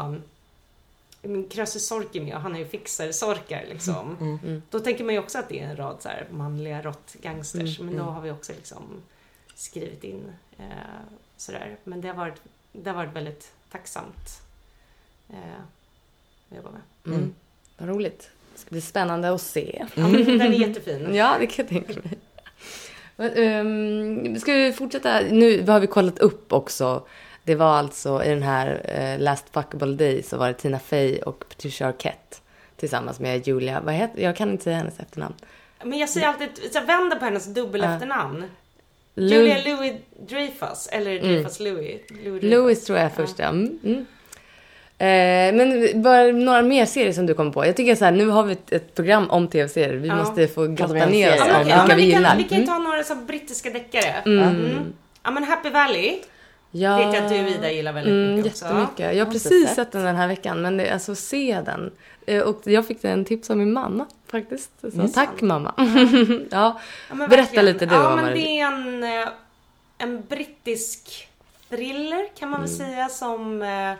um, Krösus och han är ju fixer-sorkar liksom. Mm. Då tänker man ju också att det är en rad så här manliga råttgangsters. Mm, men då mm. har vi också liksom skrivit in eh, sådär. Men det har varit, det har varit väldigt tacksamt eh, att jobba med. Mm. Vad roligt. Det ska bli spännande att se. Ja, men den är jättefin. <laughs> Ja, det kan jag tänka mig. Men, ehm, ska vi fortsätta? Nu har vi kollat upp också. Det var alltså i den här eh, Last Fuckable Day så var det Tina Fey och Patricia Arquette tillsammans med Julia. Vad heter, jag kan inte säga hennes efternamn. Men jag säger alltid, jag vänder på hennes dubbel Ja. efternamn. Lu- Julia Louis Dreyfus, eller Dreyfus Louis. Louis Dreyfus. Louis tror jag är först, ja. Mm. Mm. Eh, men bara några mer serier som du kommer på. Jag tycker så här, nu har vi ett, ett program om tv-serier. Vi Ja. måste få grotta ner oss om Ja, vilka ja, vi vi, gillar. kan, vi kan ju ta några så brittiska deckare. Mm. Mm. Ja men Happy Valley Ja. vet jag att du och Ida gillar väldigt Mm, mycket också. jättemycket. Jag har precis sett. sett. den den här veckan, men det, alltså se den. Eh, Och jag fick en tips av min mamma faktiskt. Så tack mamma. ja. <laughs> Ja, men Berätta verkligen. lite du Ja, om men det det är en, eh, en brittisk thriller kan man väl Mm. säga som eh,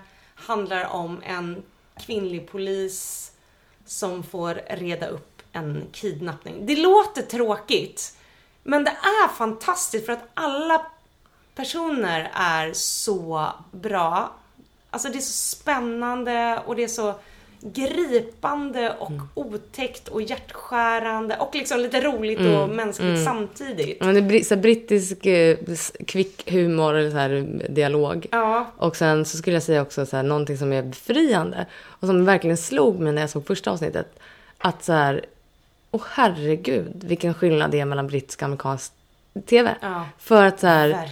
handlar om en kvinnlig polis som får reda upp en kidnappning. Det låter tråkigt, men det är fantastiskt för att alla personer är så bra. Alltså det är så spännande och det är så gripande och Mm. otäckt och hjärtskärande och liksom lite roligt och mänskligt mm. samtidigt. Men det är så brittisk eh, kvick humor eller så här eh, dialog. Ja, Och sen så skulle jag säga också så här, någonting som är befriande och som verkligen slog mig när jag såg första avsnittet. Att så här, åh herregud vilken skillnad det är mellan brittisk och amerikansk tv. ja För att så här,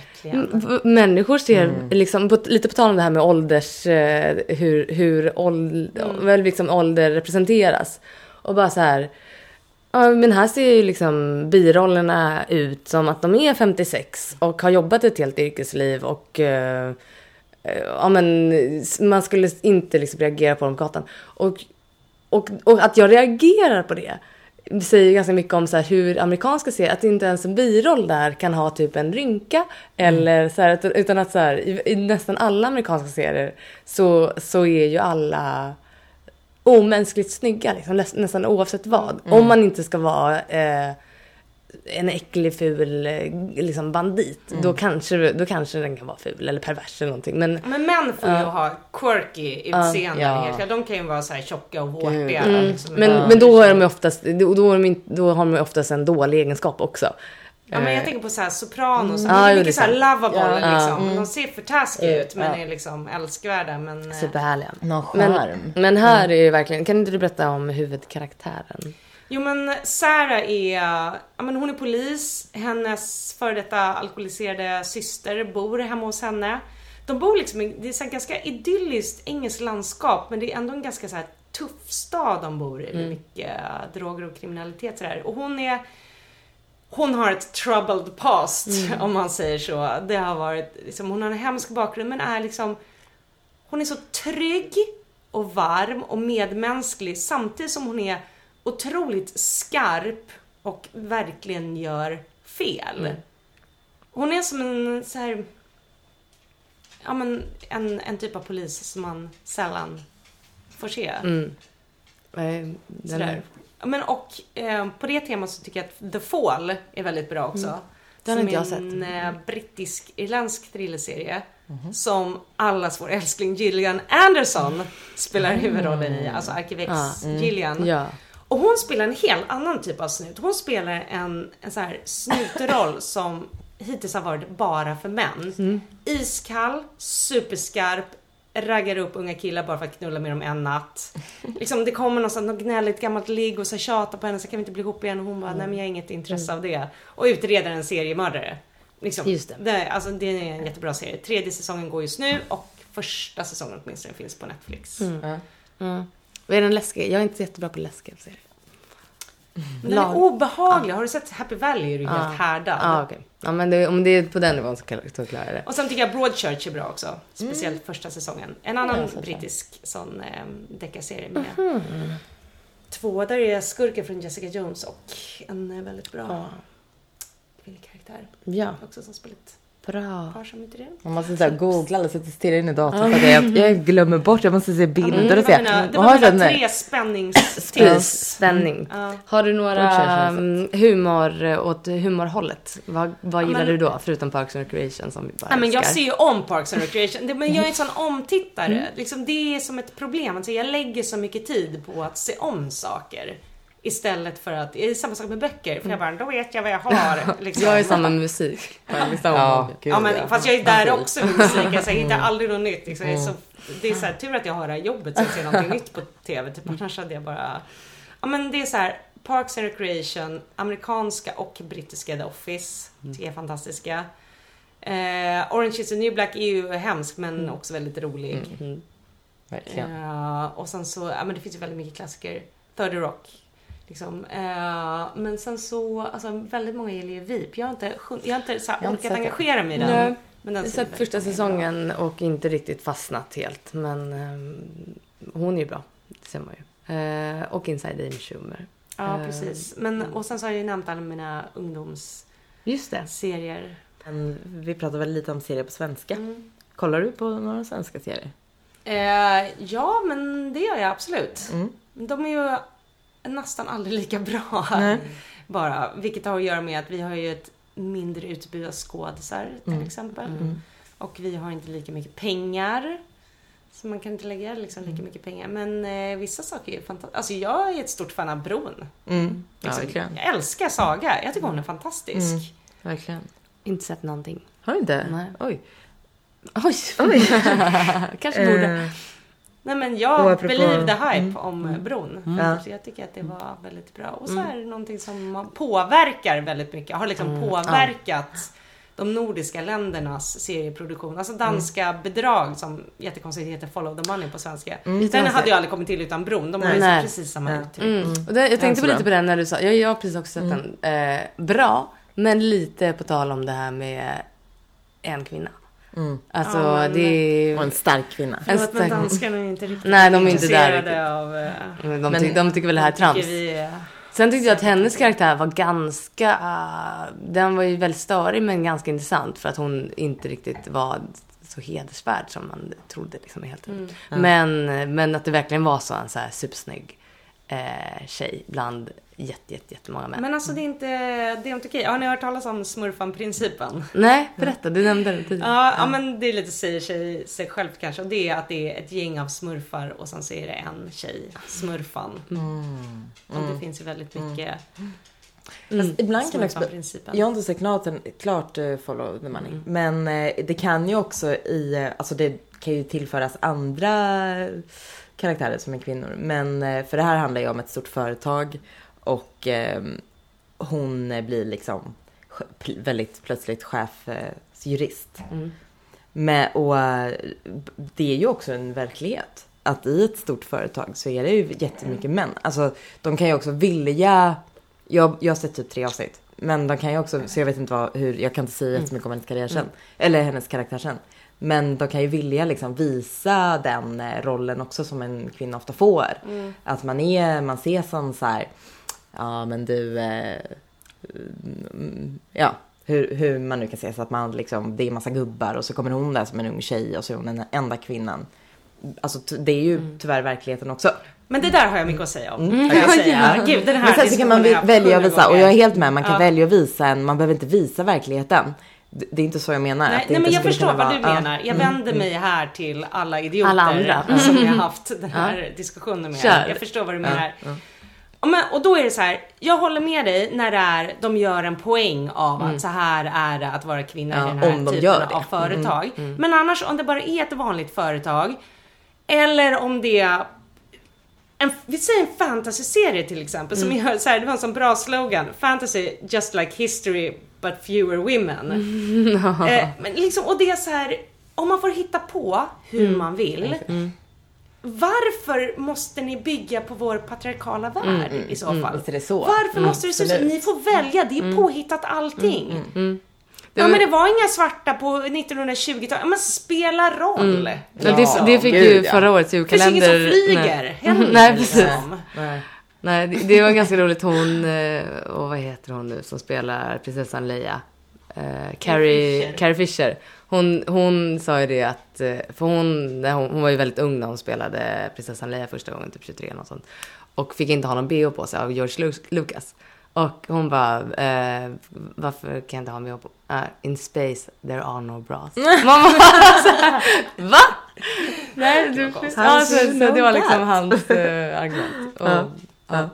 människor ser, liksom, på, lite på tal om det här med ålders, eh, hur, hur åld, väl liksom ålder representeras. Och bara så här, ja men här ser ju liksom birollerna ut som att de är 56 och har jobbat ett helt yrkesliv och eh, eh, ja men man skulle inte liksom reagera på dem på gatan. Och, och, och att jag reagerar på det säger ganska mycket om så hur amerikanska serier, att inte ens en biroll där kan ha typ en rynka eller så här, utan- att så här, i, i nästan alla amerikanska serier så, så är ju alla omänskligt snygga liksom, näs, nästan oavsett vad. Om man inte ska vara eh, en äcklig ful eh, liksom bandit, då, kanske, då kanske den kan vara ful eller pervers eller någonting. Men Men män får ju ha quirky utseende. Ja. helt klart. De kan ju vara så här tjocka och vårtiga. Mm. Liksom. Men, Ja. men då är de oftast, då, då, är de inte, då har de ju oftast en dålig egenskap också. Ja, men jag tänker på så här Sopranos. Ja, de är det mycket så här sant. lovable Ja. liksom. Ja. De ser för taskiga ut men Ja. är liksom älskvärda. Men, eh, Superhärliga. Någon Men, charm. men här är ju verkligen, kan inte du berätta om huvudkaraktären? Jo men Sarah är, ja men hon är polis, hennes före detta alkoholiserade syster bor hemma hos henne. De bor liksom i, det är så ganska idylliskt engelskt landskap men det är ändå en ganska så tuff stad de bor i med mycket eh, droger och kriminalitet sådär. Och hon är hon har ett troubled past om man säger så. Det har varit, liksom, hon har en hemsk bakgrund men är liksom hon är så trygg och varm och medmänsklig samtidigt som hon är otroligt skarp och verkligen gör fel. Mm. Hon är som en så här, ja men en, en typ av polis som man sällan får se. Mm. Den är- Men och eh, på det temat så tycker jag att The Fall är väldigt bra också. Mm. Den har inte jag är en sett. Mm. eh, brittisk-irländsk thrillerserie. Mhm. Som allas vår älskling Gillian Anderson spelar huvudrollen i. Alltså Arkivex Gillian. Mm. Ja. Och hon spelar en helt annan typ av snut. Hon spelar en, en så här snutroll <laughs> som hittills har varit bara för män. Mm. Iskall, superskarp, raggar upp unga killar bara för att knulla med dem en natt. Liksom det kommer något gnälligt gammalt ligg och så tjatar på henne så kan vi inte bli ihop igen och hon bara nej men jag har inget intresse av det. Och utreder en seriemördare. Liksom. Just det. Det, alltså, det är en jättebra serie. Tredje säsongen går just nu och första säsongen åtminstone finns på Netflix. Ja. Mm. Och är den läskig? Jag är inte så jättebra på läskiga serier. Men den är obehaglig. Har du sett Happy Valley är du helt härdad. Ja, okej. Ja, men det, om det är på den nivån så, kan- så klarar jag det. Och sen tycker jag Broadchurch är bra också. Speciellt första säsongen. En annan Ja, så brittisk sån eh, deckarserie med två. Där är skurken från Jessica Jones och en eh, väldigt bra kvinnlig karaktär. Ja, Också som spelat bra. Man måste så här googla eller sitta och stirra in i datorn för att jag, jag glömmer bort. Jag måste se bilder Mm, det och var se. mina, det var har mina tre spänningstips. Spänning. Ja. Har du några mm, humor åt humorhållet? Vad, vad Ja, gillar men- du då? Förutom Parks and Recreation som vi bara Nej, men jag ser ju om Parks and Recreation, det, men jag är en sån omtittare. Liksom, det är som ett problem. Alltså, jag lägger så mycket tid på att se om saker. Istället för att, det är samma sak med böcker. För jag bara, då vet jag vad jag har. <laughs> Liksom. Jag är samma med musik. På Ja, gud, Ja men fast jag är där också med musik. Alltså, jag hittar aldrig något nytt. Liksom. Det är, så, det är så här, tur att jag har det här jobbet så jag ser någonting nytt på TV. Typ, annars hade jag bara... Ja men det är så här. Parks and Recreation, amerikanska och brittiska The Office. Jag är fantastiska. Eh, Orange is the new black är ju hemsk men också väldigt rolig. Mm. Verkligen. Eh, och sen så, ja men det finns ju väldigt mycket klassiker. 30 Rock. Liksom. Eh, men sen så, alltså väldigt många gillar ju VIP. Jag har inte, jag har inte så Jag har inte orkat engagera mig i den. Nej. Men Jag den har ser sett första väldigt bra. säsongen och inte riktigt fastnat helt. Men ehm, hon är ju bra. Det ser man ju. Eh, och Inside Amy Schumer. Ja, Eh, precis. Men, och sen så har jag ju nämnt alla mina ungdomsserier. Just det. Men vi pratar väl lite om serier på svenska. Mm. Kollar du på några svenska serier? Eh, ja, men det gör jag absolut. Mm. De är ju nästan aldrig lika bra. Nej. Bara. Vilket har att göra med att vi har ju ett mindre utbud av skådisar till Mm. exempel. Mm. Och vi har inte lika mycket pengar. Så man kan inte lägga liksom Mm. lika mycket pengar. Men eh, vissa saker är fantastiska. Alltså jag är ett stort fan av Bron. Mm. Ja, Liksom, verkligen. jag älskar Saga. Jag tycker hon är fantastisk. Mm. Verkligen. Inte sett någonting. Har du inte? Nej. Oj. Oj! <laughs> Kanske borde. Nej men jag apropå- believe the hype Mm. om Mm. bron. Ja. Så jag tycker att det var väldigt bra. Och så Mm. är det någonting som man påverkar väldigt mycket. Har liksom Mm. påverkat de nordiska ländernas serieproduktion. Alltså danska bedrag som jättekonstigt heter Follow the Money på svenska. Mm. Den hade ju aldrig kommit till utan bron. De har ju Nej. precis samma Ja. uttryck. Mm. Mm. Och det, jag tänkte på lite på den när du sa, jag, jag har precis också sett den. Eh, bra, men lite på tal om det här med en kvinna. Mm. Alltså Ja, men- det är... Och en stark kvinna. En Förlåt men stark- danskarna är inte riktigt Nej, de är inte där intresserade av... De, Men- ty, de tycker väl det här är trams. Vi är, Sen tyckte jag att hennes karaktär var ganska... ah, den var ju väldigt störig men ganska intressant för att hon inte riktigt var så hedersvärd som man trodde liksom helt mm. Men, men att det verkligen var så en så här supersnygg eh, tjej bland jätte, jätte, jättemånga män. Men alltså det är inte, det är inte okej. Har ni hört talas om smurfan-principen? Nej, <laughs> berätta. Du nämnde det tidigare. Ja, ja, men det är lite säger sig, sig självt kanske. Och det är att det är ett gäng av smurfar och sen så är det en tjej, smurfan. Mm. Och det finns ju väldigt mycket Fast ibland kan det också... Jag har inte sett klart, klart eh, Follow the Money. Men eh, det kan ju också i, eh, alltså det kan ju tillföras andra karaktärer som är kvinnor. Men eh, för det här handlar ju om ett stort företag och eh, hon eh, blir liksom väldigt plötsligt chefsjurist. Mm. Men, och eh, det är ju också en verklighet. Att i ett stort företag så är det ju jättemycket män. Alltså de kan ju också vilja, jag, jag har sett typ tre avsnitt. Men de kan ju också, så jag vet inte vad, hur, jag kan inte säga jättemycket om hennes karriär sen. Eller hennes karaktär sen. Men de kan ju vilja liksom visa den eh, rollen också som en kvinna ofta får. Mm. Att man är, man ses som så här ja men du, eh, mm, ja, hur, hur man nu kan säga så att man liksom, det är massa gubbar och så kommer hon där som en ung tjej och så är hon den enda kvinnan. Alltså det är ju Mm. tyvärr verkligen också. Men det där har jag mycket att säga om. Mm. Jag säga. Gud, den här Men sen så kan man välja att visa, och jag är helt med, man kan Ja. välja att visa en, man behöver inte visa verkligheten. Det är inte så jag menar. Nej, nej men jag förstår vad du vara- menar. Jag vänder mig här till alla idioter Alla andra. som jag har haft den här diskussionen med. Kör. Jag förstår vad du menar. Och, men, och då är det så här, jag håller med dig när det är, de gör en poäng av att så här är det att vara kvinna Ja, i den här de typen av företag. Men annars om det bara är ett vanligt företag eller om det är en, vi säger en fantasy-serie till exempel som gör så här, det var en sån bra slogan. Fantasy just like history but fewer women. <laughs> eh, men liksom, och det är så här, om man får hitta på hur man vill. Varför måste ni bygga på vår patriarkala värld i så fall? är det så. Varför måste det se så? absolut. Ni får välja, det är påhittat allting. Det Ja var- men det var inga svarta på 1920-talet. Ja, men spela roll. Ja, det, det fick ju ja. förra årets Det finns ingen julkalender. som flyger. Nej. Nej, precis. Nej. Nej, det, det var ganska roligt. Hon, eh, och vad heter hon nu som spelar prinsessan Leia? Eh, Carrie, Fisher. Carrie Fisher. Hon, hon sa ju det att, eh, för hon, hon, hon var ju väldigt ung när hon spelade prinsessan Leia första gången, typ 23 eller något sånt. Och fick inte ha någon bh på sig av George Lu- Lucas. Och hon bara, eh, varför kan jag inte ha en bh på? Uh, in space there are no bras. <laughs> Man bara, så här, va? Nej, du, ja, så, så det var liksom hans eh, argument. Och, Ja.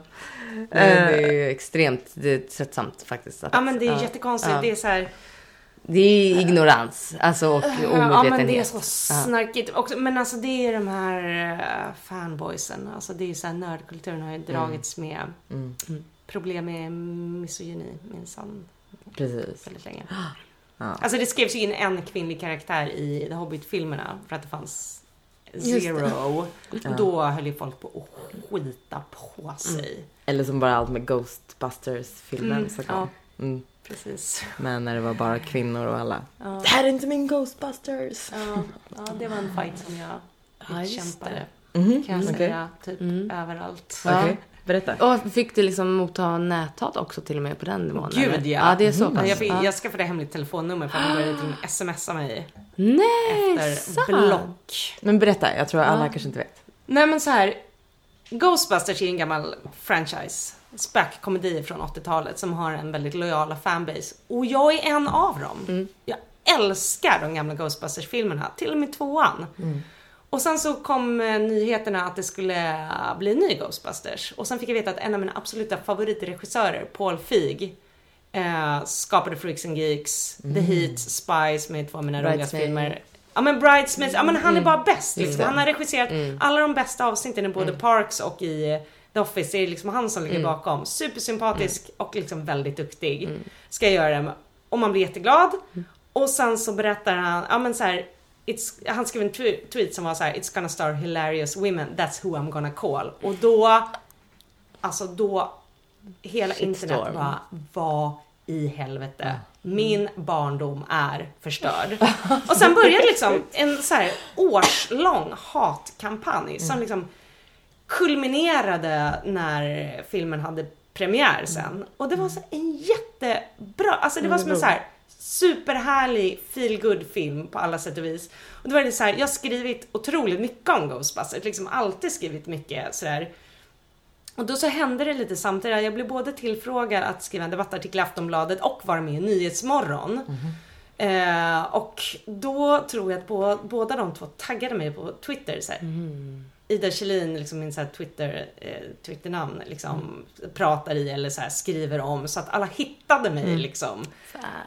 ja. Men det är ju extremt det är tröttsamt faktiskt. Att, Ja men det är ja. jättekonstigt. Ja. Det är så här, Det är ignorans, alltså och omedvetenhet. Ja men det är så snarkigt också. Men alltså det är de här uh, fanboysen. Alltså det är så här nördkulturen har ju dragits med Mm. problem med misogyni minsann Precis. väldigt länge. <gasps> Ja. Alltså det skrevs ju in en kvinnlig karaktär i The Hobbit-filmerna för att det fanns. Zero. Ja. Då höll ju folk på att skita på sig. Eller som bara allt med Ghostbusters-filmen Mm, kom. ja. Mm. Precis. Men när det var bara kvinnor och alla. Ja. Det här är inte min Ghostbusters! Ja, ja, det var en fight som jag Ja, kämpade. Mhm, Kan jag okej. säga. Typ Mm. överallt. Ja. Berätta. Och fick du liksom motta näthat också till och med på den nivån? Gud, eller? ja. Ja, det är så Ja, pass. jag, fick, jag skaffade hemligt telefonnummer för att de började till och med smsa mig Nej, efter sant? block. Men berätta, jag tror alla Ja. kanske inte vet. Nej men så här. Ghostbusters är en gammal franchise. Spökkomedi från 80-talet som har en väldigt lojala fanbase. Och jag är en av dem. Mm. Jag älskar de gamla Ghostbusters-filmerna, till och med tvåan. Och sen så kom eh, nyheterna att det skulle eh, bli en ny Ghostbusters. Och sen fick jag veta att en av mina absoluta favoritregissörer, Paul Feig, eh, skapade Freaks and Geeks, The Heat, Spies med två av mina roligaste filmer. Ja men Bridesmaids, ja men han är bara bäst liksom. Han har regisserat alla de bästa avsnitten i både Parks och i eh, The Office. Det är liksom han som ligger bakom. Supersympatisk och liksom väldigt duktig. Ska jag göra det. Och man blir jätteglad. Och sen så berättar han, ja men så här, It's, han skrev en tw- tweet som var så här: It's gonna star hilarious women, that's who I'm gonna call. Och då, alltså då, hela internet Shitstorm. bara, vad i helvete. Min barndom är förstörd. Och sen började liksom en så här årslång hatkampanj som liksom kulminerade när filmen hade premiär sen. Och det var så en jättebra, alltså det var som en så här superhärlig feel film på alla sätt och vis. Och det var det så här, jag har skrivit otroligt mycket om Ghostbusters, liksom alltid skrivit mycket sådär. Och då så hände det lite samtidigt. Jag blev både tillfrågad att skriva en debattartikel i Aftonbladet och vara med i Nyhetsmorgon. Eh, och då tror jag att bå, båda de två taggade mig på Twitter. Så här. Ida Kjellin, liksom min så Twitter, eh, Twitternamn, liksom, pratar i eller så skriver om. Så att alla hittade mig liksom,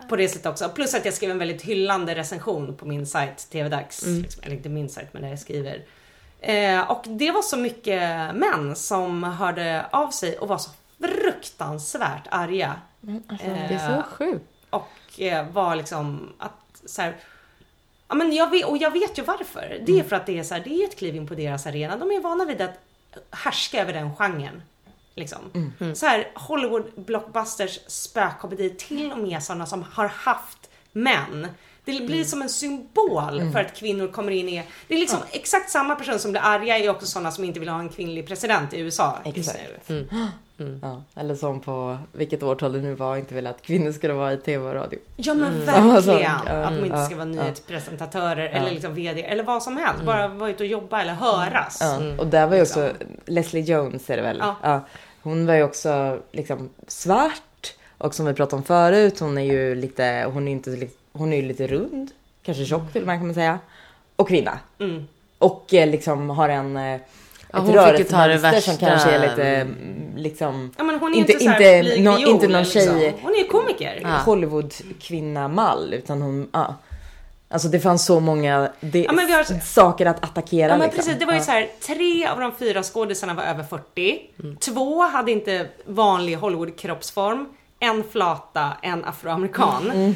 på det sättet också. Plus att jag skrev en väldigt hyllande recension på min sajt TV-dags. Liksom, eller inte min sajt, men där jag skriver. Eh, och det var så mycket män som hörde av sig och var så fruktansvärt arga. Det är så sjukt. Och eh, var liksom att så här, Ja, men jag vet, och jag vet ju varför. Det är för att det är så här, det är ett kliv in på deras arena. De är vana vid att härska över den genren. Liksom. Så här, Hollywood blockbusters spökkomedi, till och med sådana som har haft män. Det blir som en symbol för att kvinnor kommer in i... Det är liksom exakt samma person som blir arga är också sådana som inte vill ha en kvinnlig president i USA Exakt. nu. Ja, eller som på vilket årtal det nu var, inte ville att kvinnor skulle vara i tv och radio. Ja men <laughs> sak. verkligen. Ja, att de inte ja, ska vara ja. nyhetspresentatörer eller liksom VD eller vad som helst. Bara vara ute och jobba eller höras. Ja, och där var ju också Liksom. Leslie Jones är det väl? Ja. hon var ju också liksom svart och som vi pratade om förut, hon är ju lite, hon är inte, li- hon är ju lite rund, kanske tjock till och med kan man säga. Och kvinna. Mm. Och eh, liksom har en eh, Ja, ett det rörelsemönster som kanske är lite mm. mm, liksom Ja men hon är Inte- inte, inte, inte någon- inte någon liksom. tjej- Hon är ju komiker. Ja. Hollywood-kvinna-mall utan hon, ja. Alltså det fanns så många det, Ja, har- saker att attackera Ja men liksom. precis, det var ju Ja. så här, tre av de fyra skådisarna var över 40. Två hade inte vanlig Hollywood-kroppsform. En flata, en afroamerikan.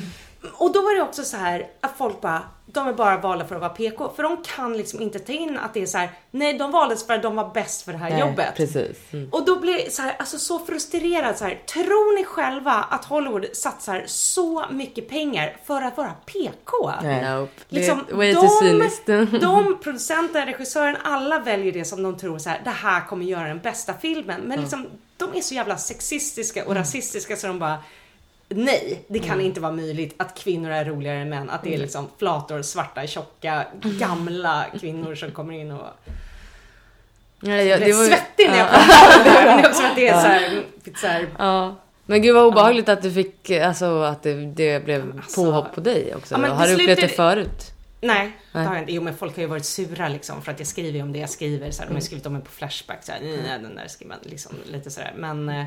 Och då var det också så här att folk bara, de är bara valda för att vara PK. För de kan liksom inte ta in att det är så här, nej de valdes för att de var bäst för det här Nej, jobbet. Precis. Och då blir jag så här, alltså så frustrerad så här. Tror ni själva att Hollywood satsar så mycket pengar för att vara PK? Nej. Nope. Liksom, det är cyniskt. <laughs> de producenten, regissören, alla väljer det som de tror så här, det här kommer göra den bästa filmen. Men liksom, de är så jävla sexistiska och rasistiska så de bara Nej, det kan inte vara möjligt att kvinnor är roligare än män. Att det är liksom flator, svarta, tjocka, gamla kvinnor som kommer in och... Ja, ja, Jag det blev svettig när jag ja. pratade om det här. Men det är också för att det är så här, så här Ja. Men gud vad obehagligt att du fick, alltså att det, det blev Alltså- påhopp på dig också. Ja, har det du upplevt det förut? Nej, det Nej. har jag inte. Jo men folk har ju varit sura liksom för att jag skriver om det jag skriver. Så här, De har ju skrivit om mig på Flashback. Så här, nej, den där skriver man liksom lite sådär. Men, eh,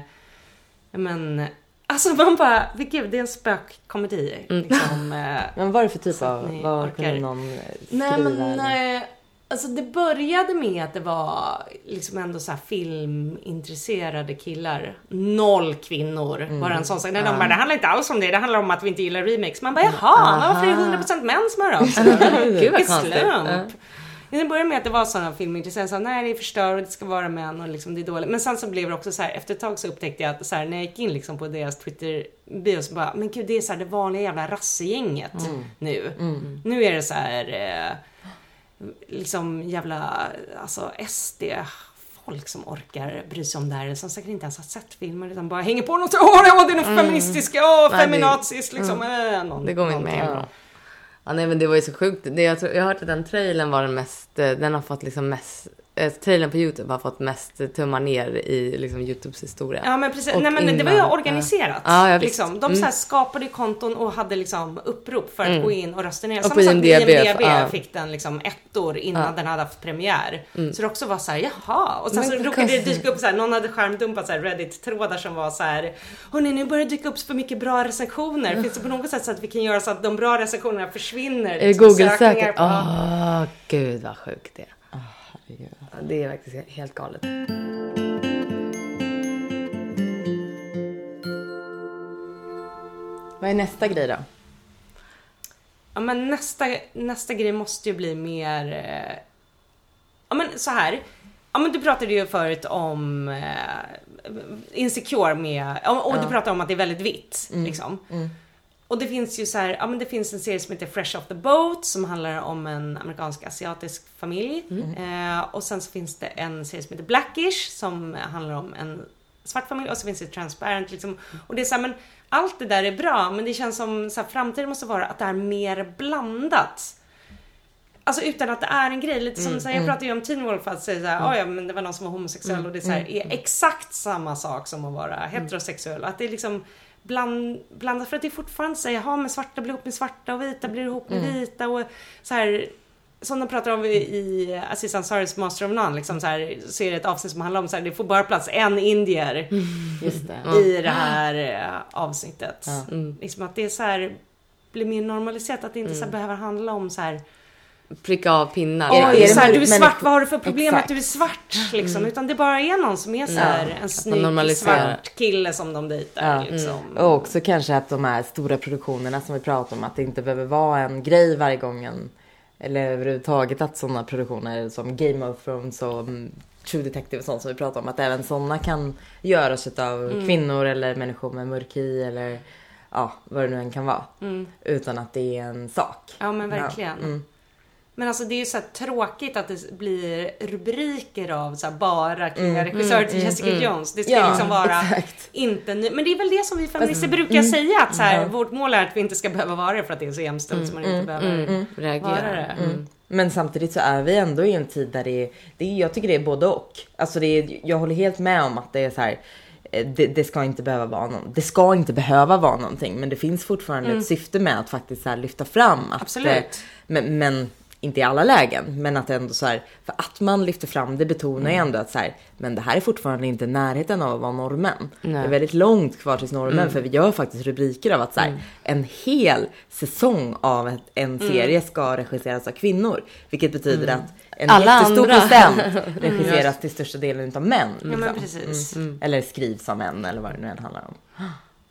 men alltså man bara, gud det är en spökkomedi. Liksom, <laughs> eh, Men vad är det för typ av, vad orkar. kunde någon eh, skriva? Nej men eller? eh, alltså det började med att det var liksom ändå så här filmintresserade killar. Noll kvinnor. Bara en sån sak. Nej, de bara, det handlar inte alls om det. Det handlar om att vi inte gillar remakes. Man bara jaha, men varför är det 100% män som hör av sig? Gud vad konstigt. slump. Det började med att det var sådana filmintresserade som nej det är förstör och det ska vara män och liksom det är dåligt. Men sen så blev det också så här efter ett tag så upptäckte jag att så här, när jag gick in liksom på deras Twitter-bio så bara men gud det är så här det vanliga jävla rassegänget nu. Nu är det så här eh, liksom jävla alltså SD folk som orkar bry sig om det här, som säkert inte ens har sett filmer utan bara hänger på något, åh det är något feministiska, åh Nej, det- feminazis liksom. eh, någon- Det går inte med. Ja, nej men det var ju så sjukt. Det, jag, tror, jag har hört att den trailern var den mest, eh, den har fått liksom mest, eh, trailern på YouTube har fått mest tummar ner i liksom YouTubes historia. Ja men precis, Och nej men det var ju innan, organiserat. Ja, ja, liksom. De Mm. så här skapade konton och hade liksom upprop för att Mm. gå in och rösta ner. Och Samma på sak IMDb, IMDB ja. fick den liksom ettor innan Ja. Mm. den hade haft premiär. Så det också var så här, jaha. Och sen Men så råkade det dyka upp så här, någon hade skärmdumpat så här Reddit-trådar som var så här, hörni nu börjar det dyka upp för mycket bra recensioner. Finns det på något sätt så att vi kan göra så att de bra recensionerna försvinner? Är liksom, Google-söket? sökningar på- Åh, gud vad sjukt det är. Herregud. Ja, Det är verkligen helt galet. Vad är nästa grej då? Ja men nästa, nästa grej måste ju bli mer... Eh, ja men så här. Ja men du pratade ju förut om eh, Insecure med... Och, och du pratade om att det är väldigt vitt. Liksom. Och det finns ju så här, ja men det finns en serie som heter Fresh off the boat som handlar om en amerikansk asiatisk familj. Eh, och sen så finns det en serie som heter Blackish som handlar om en svart familj och så finns det Transparent liksom. Och det är så här, men allt det där är bra men det känns som så här, framtiden måste vara att det är mer blandat. Alltså utan att det är en grej. Lite som så här, jag pratade ju om Teen Wolf att säga såhär, "Ah, ja men det var någon som var homosexuell och det är, så här, är exakt samma sak som att vara heterosexuell. Att det är liksom bland, blandat för att det är fortfarande så här, jaha men svarta blir ihop med svarta och vita blir ihop med vita och så här som de pratar om i, Aziz Ansari's Master of None, liksom så, här, så är det ett avsnitt som handlar om så här, det får bara plats en indier Just det. i det här eh, avsnittet. Ja. Liksom att det är så här, blir mer normaliserat, att det inte så här behöver handla om så här Pricka av pinnar. Oj, är det så här, du är svart, vad har du för problem Exakt. att du är svart? Liksom. Utan det bara är någon som är så här, en snygg svart kille som de dejtar. Ja. Liksom. Och också kanske att de här stora produktionerna som vi pratar om, att det inte behöver vara en grej varje gång. En, eller överhuvudtaget att sådana produktioner som Game of Thrones och mm, True Detective och sånt som vi pratar om, att även sådana kan göras av Mm. kvinnor eller människor med mörk hy eller ja, vad det nu än kan vara. Utan att det är en sak. Ja men verkligen. Ja, mm. Men alltså det är ju så här tråkigt att det blir rubriker av så här bara kvinnliga regissörer till Jessica Jones. Det ska Mm, Ja, liksom vara exakt. inte ny. Men det är väl det som vi feminister brukar säga att så här, vårt mål är att vi inte ska behöva vara det för att det är så jämställt så man inte behöver vara Reagera. det. Mm. Men samtidigt så är vi ändå i en tid där det är, det är jag tycker det är både och. Alltså det är, jag håller helt med om att det är så här. eh, Det, det ska inte behöva vara någon, det ska inte behöva vara någonting men det finns fortfarande ett syfte med att faktiskt så lyfta fram att Absolut. eh, men, men inte i alla lägen, men att ändå så här, för att man lyfter fram det betonar ju ändå att så här, men det här är fortfarande inte närheten av att vara normen. Det är väldigt långt kvar tills normen för vi gör faktiskt rubriker av att så här, en hel säsong av en serie ska regisseras av kvinnor. Vilket betyder att en Alla jättestor andra. procent <laughs> regisseras till största delen av män. Ja Liksom. precis. Eller skrivs av män eller vad det nu än handlar om. <gasps>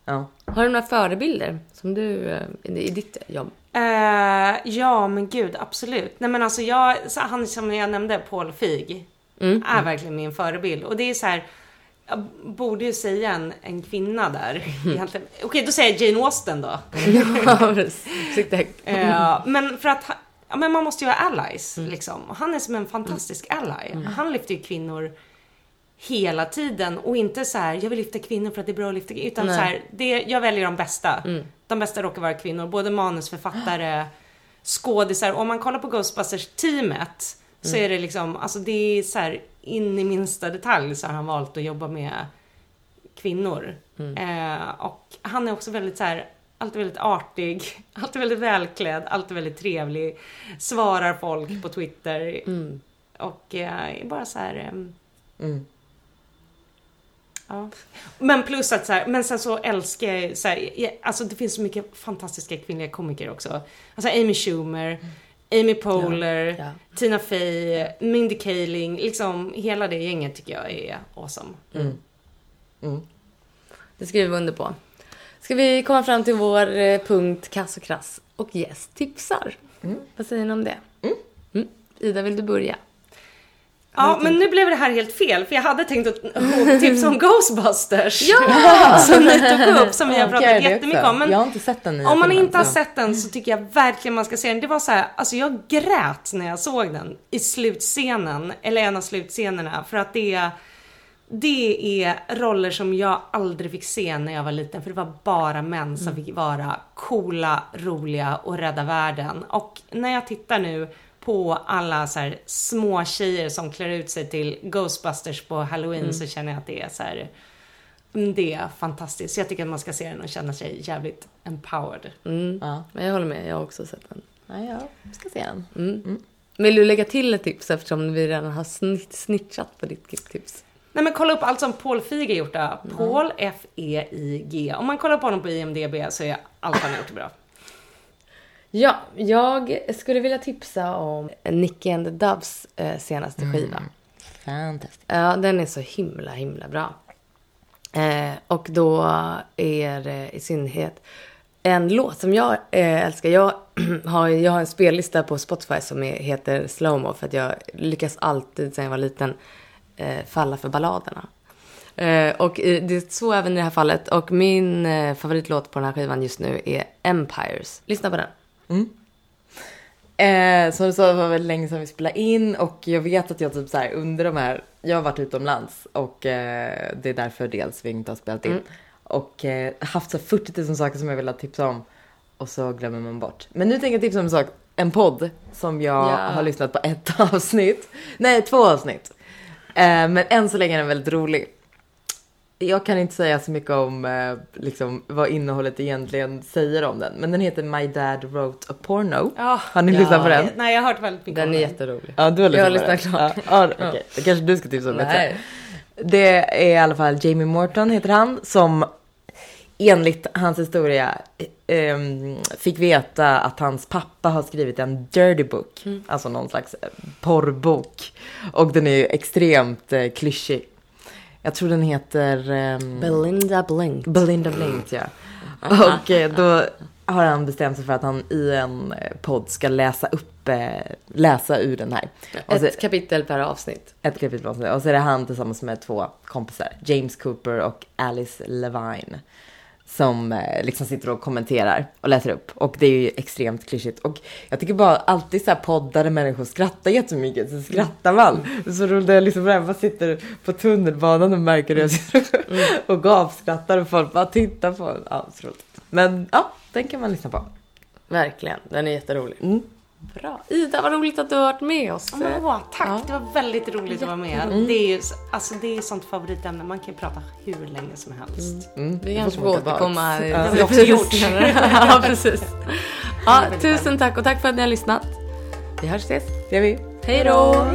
Ja. Har du några förebilder som du, eh, i ditt jobb? Eh, ja men gud absolut. Nej men alltså jag, han som jag nämnde, Paul Feig, är verkligen min förebild. Och det är så här. Jag borde ju säga en, en kvinna där. <laughs> egentligen. Okej, då säger jag Jane Austen då. Ja. <laughs> Eh, men för att ja, men man måste ju ha allies liksom. Och Han är som en fantastisk ally. Han lyfter ju kvinnor hela tiden och inte så här, jag vill lyfta kvinnor för att det är bra att lyfta kvinnor. Utan Nej. så här, det, jag väljer de bästa. De bästa råkar vara kvinnor. Både manusförfattare, skådisar. Om man kollar på Ghostbusters-teamet så är det liksom, alltså det är så här in i minsta detalj så har han valt att jobba med kvinnor. Eh, och han är också väldigt så här, alltid väldigt artig, <laughs> alltid väldigt välklädd, alltid väldigt trevlig. Svarar folk på Twitter. Och eh, är bara så här... ehm, Mm. Ja. Men plus att så här, men sen så älskar jag så här, jag, alltså det finns så mycket fantastiska kvinnliga komiker också. Alltså Amy Schumer, Amy Poehler, Ja. Tina Fey, Mindy Kaling, liksom hela det gänget tycker jag är awesome. Det skriver vi under på. Ska vi komma fram till vår eh, punkt kass och krass och yes tipsar. Vad säger ni om det? Mm. Ida, vill du börja? Ja, men nu blev det här helt fel för jag hade tänkt att tipsa om <laughs> Ghostbusters. Ja! <laughs> som ni tog upp, som vi har pratat jättemycket om. Men Jag har inte sett den om man inte har sett den så tycker jag verkligen man ska se den. Det var så här, alltså jag grät när jag såg den i slutscenen, eller en av slutscenerna, för att det är det är roller som jag aldrig fick se när jag var liten för det var bara män som fick vara coola, roliga och rädda världen. Och när jag tittar nu på alla så här små tjejer som klär ut sig till Ghostbusters på Halloween så känner jag att det är så här mm, det är fantastiskt. Så jag tycker att man ska se den och känna sig jävligt empowered. Mm. Ja. Men Jag håller med, jag har också sett den. Nej, jag ska se den. Mm. Vill du lägga till ett tips eftersom vi redan har snitt, snitchat på ditt tips? Nej men kolla upp allt som Paul Feig har gjort då. Paul F-E-I-G. Om man kollar på honom på IMDB så är allt han har gjort bra. Ja, jag skulle vilja tipsa om Nicky and the Doves eh, senaste skiva. Fantastiskt. Ja, den är så himla, himla bra. Eh, och då är det i synnerhet en låt som jag eh, älskar. Jag <clears throat> har, jag har en spellista på Spotify som är, heter Slowmo för att jag lyckas alltid sedan jag var liten eh, falla för balladerna. Och det är så även i det här fallet. Och min favoritlåt på den här skivan just nu är Empires. Lyssna på den. Eh, som du sa, det var väldigt länge sedan vi spelade in och jag vet att jag typ så här under de här, jag har varit utomlands och eh, det är därför dels vi inte har spelat in. Och eh, haft så 40 000 saker som jag vill ha tipsa om och så glömmer man bort. Men nu tänker jag tipsa om en sak, en podd som jag Ja. har lyssnat på ett <laughs> avsnitt. Nej, två avsnitt. Eh, men än så länge är den väldigt rolig. Jag kan inte säga så mycket om eh, liksom, vad innehållet egentligen säger om den. Men den heter My Dad Wrote a Porno. Ja. Har ni lyssnat på den? Nej jag har hört väldigt mycket Den om är den. jätterolig. Ja, du har Jag har lyssnat lyssnat klart. Ja, ja, okej. Då kanske du ska tipsa om det Nej. Det är i alla fall Jamie Morton heter han som enligt hans historia ehm, fick veta att hans pappa har skrivit en dirty book. Alltså någon slags eh, porrbok. Och den är ju extremt eh, klyschig. Jag tror den heter ehm, Belinda Blink. Belinda Blinkt ja. Och eh, då har han bestämt sig för att han i en eh, podd ska läsa upp, eh, läsa ur den här. Så, Ett kapitel per avsnitt. ett kapitel på sig. Och så är det han tillsammans med två kompisar, James Cooper och Alice Levine. Som eh, liksom sitter och kommenterar och läser upp. Och det är ju extremt klyschigt. Och jag tycker bara alltid så här poddade människor skrattar jättemycket. Så skrattar man. Så roligt, jag liksom bara sitter på tunnelbanan och märker hur jag sitter och gapskrattar och folk bara tittar på en. Ja, så roligt. Men ja, den kan man lyssna på. Verkligen, den är jätterolig. Mm. Bra. Ida, vad roligt att du har varit med oss. Åh, tack, Ja. det var väldigt roligt att vara med. Det är ju alltså, det är sånt favoritämne, man kan ju prata hur länge som helst. Mm, Vi då kanske får återkomma här. Ja. Det har vi också gjort. <laughs> ja, <laughs> precis. Ja, tusen tack och tack för att ni har lyssnat. Vi hörs ses. Det gör vi. Hej då!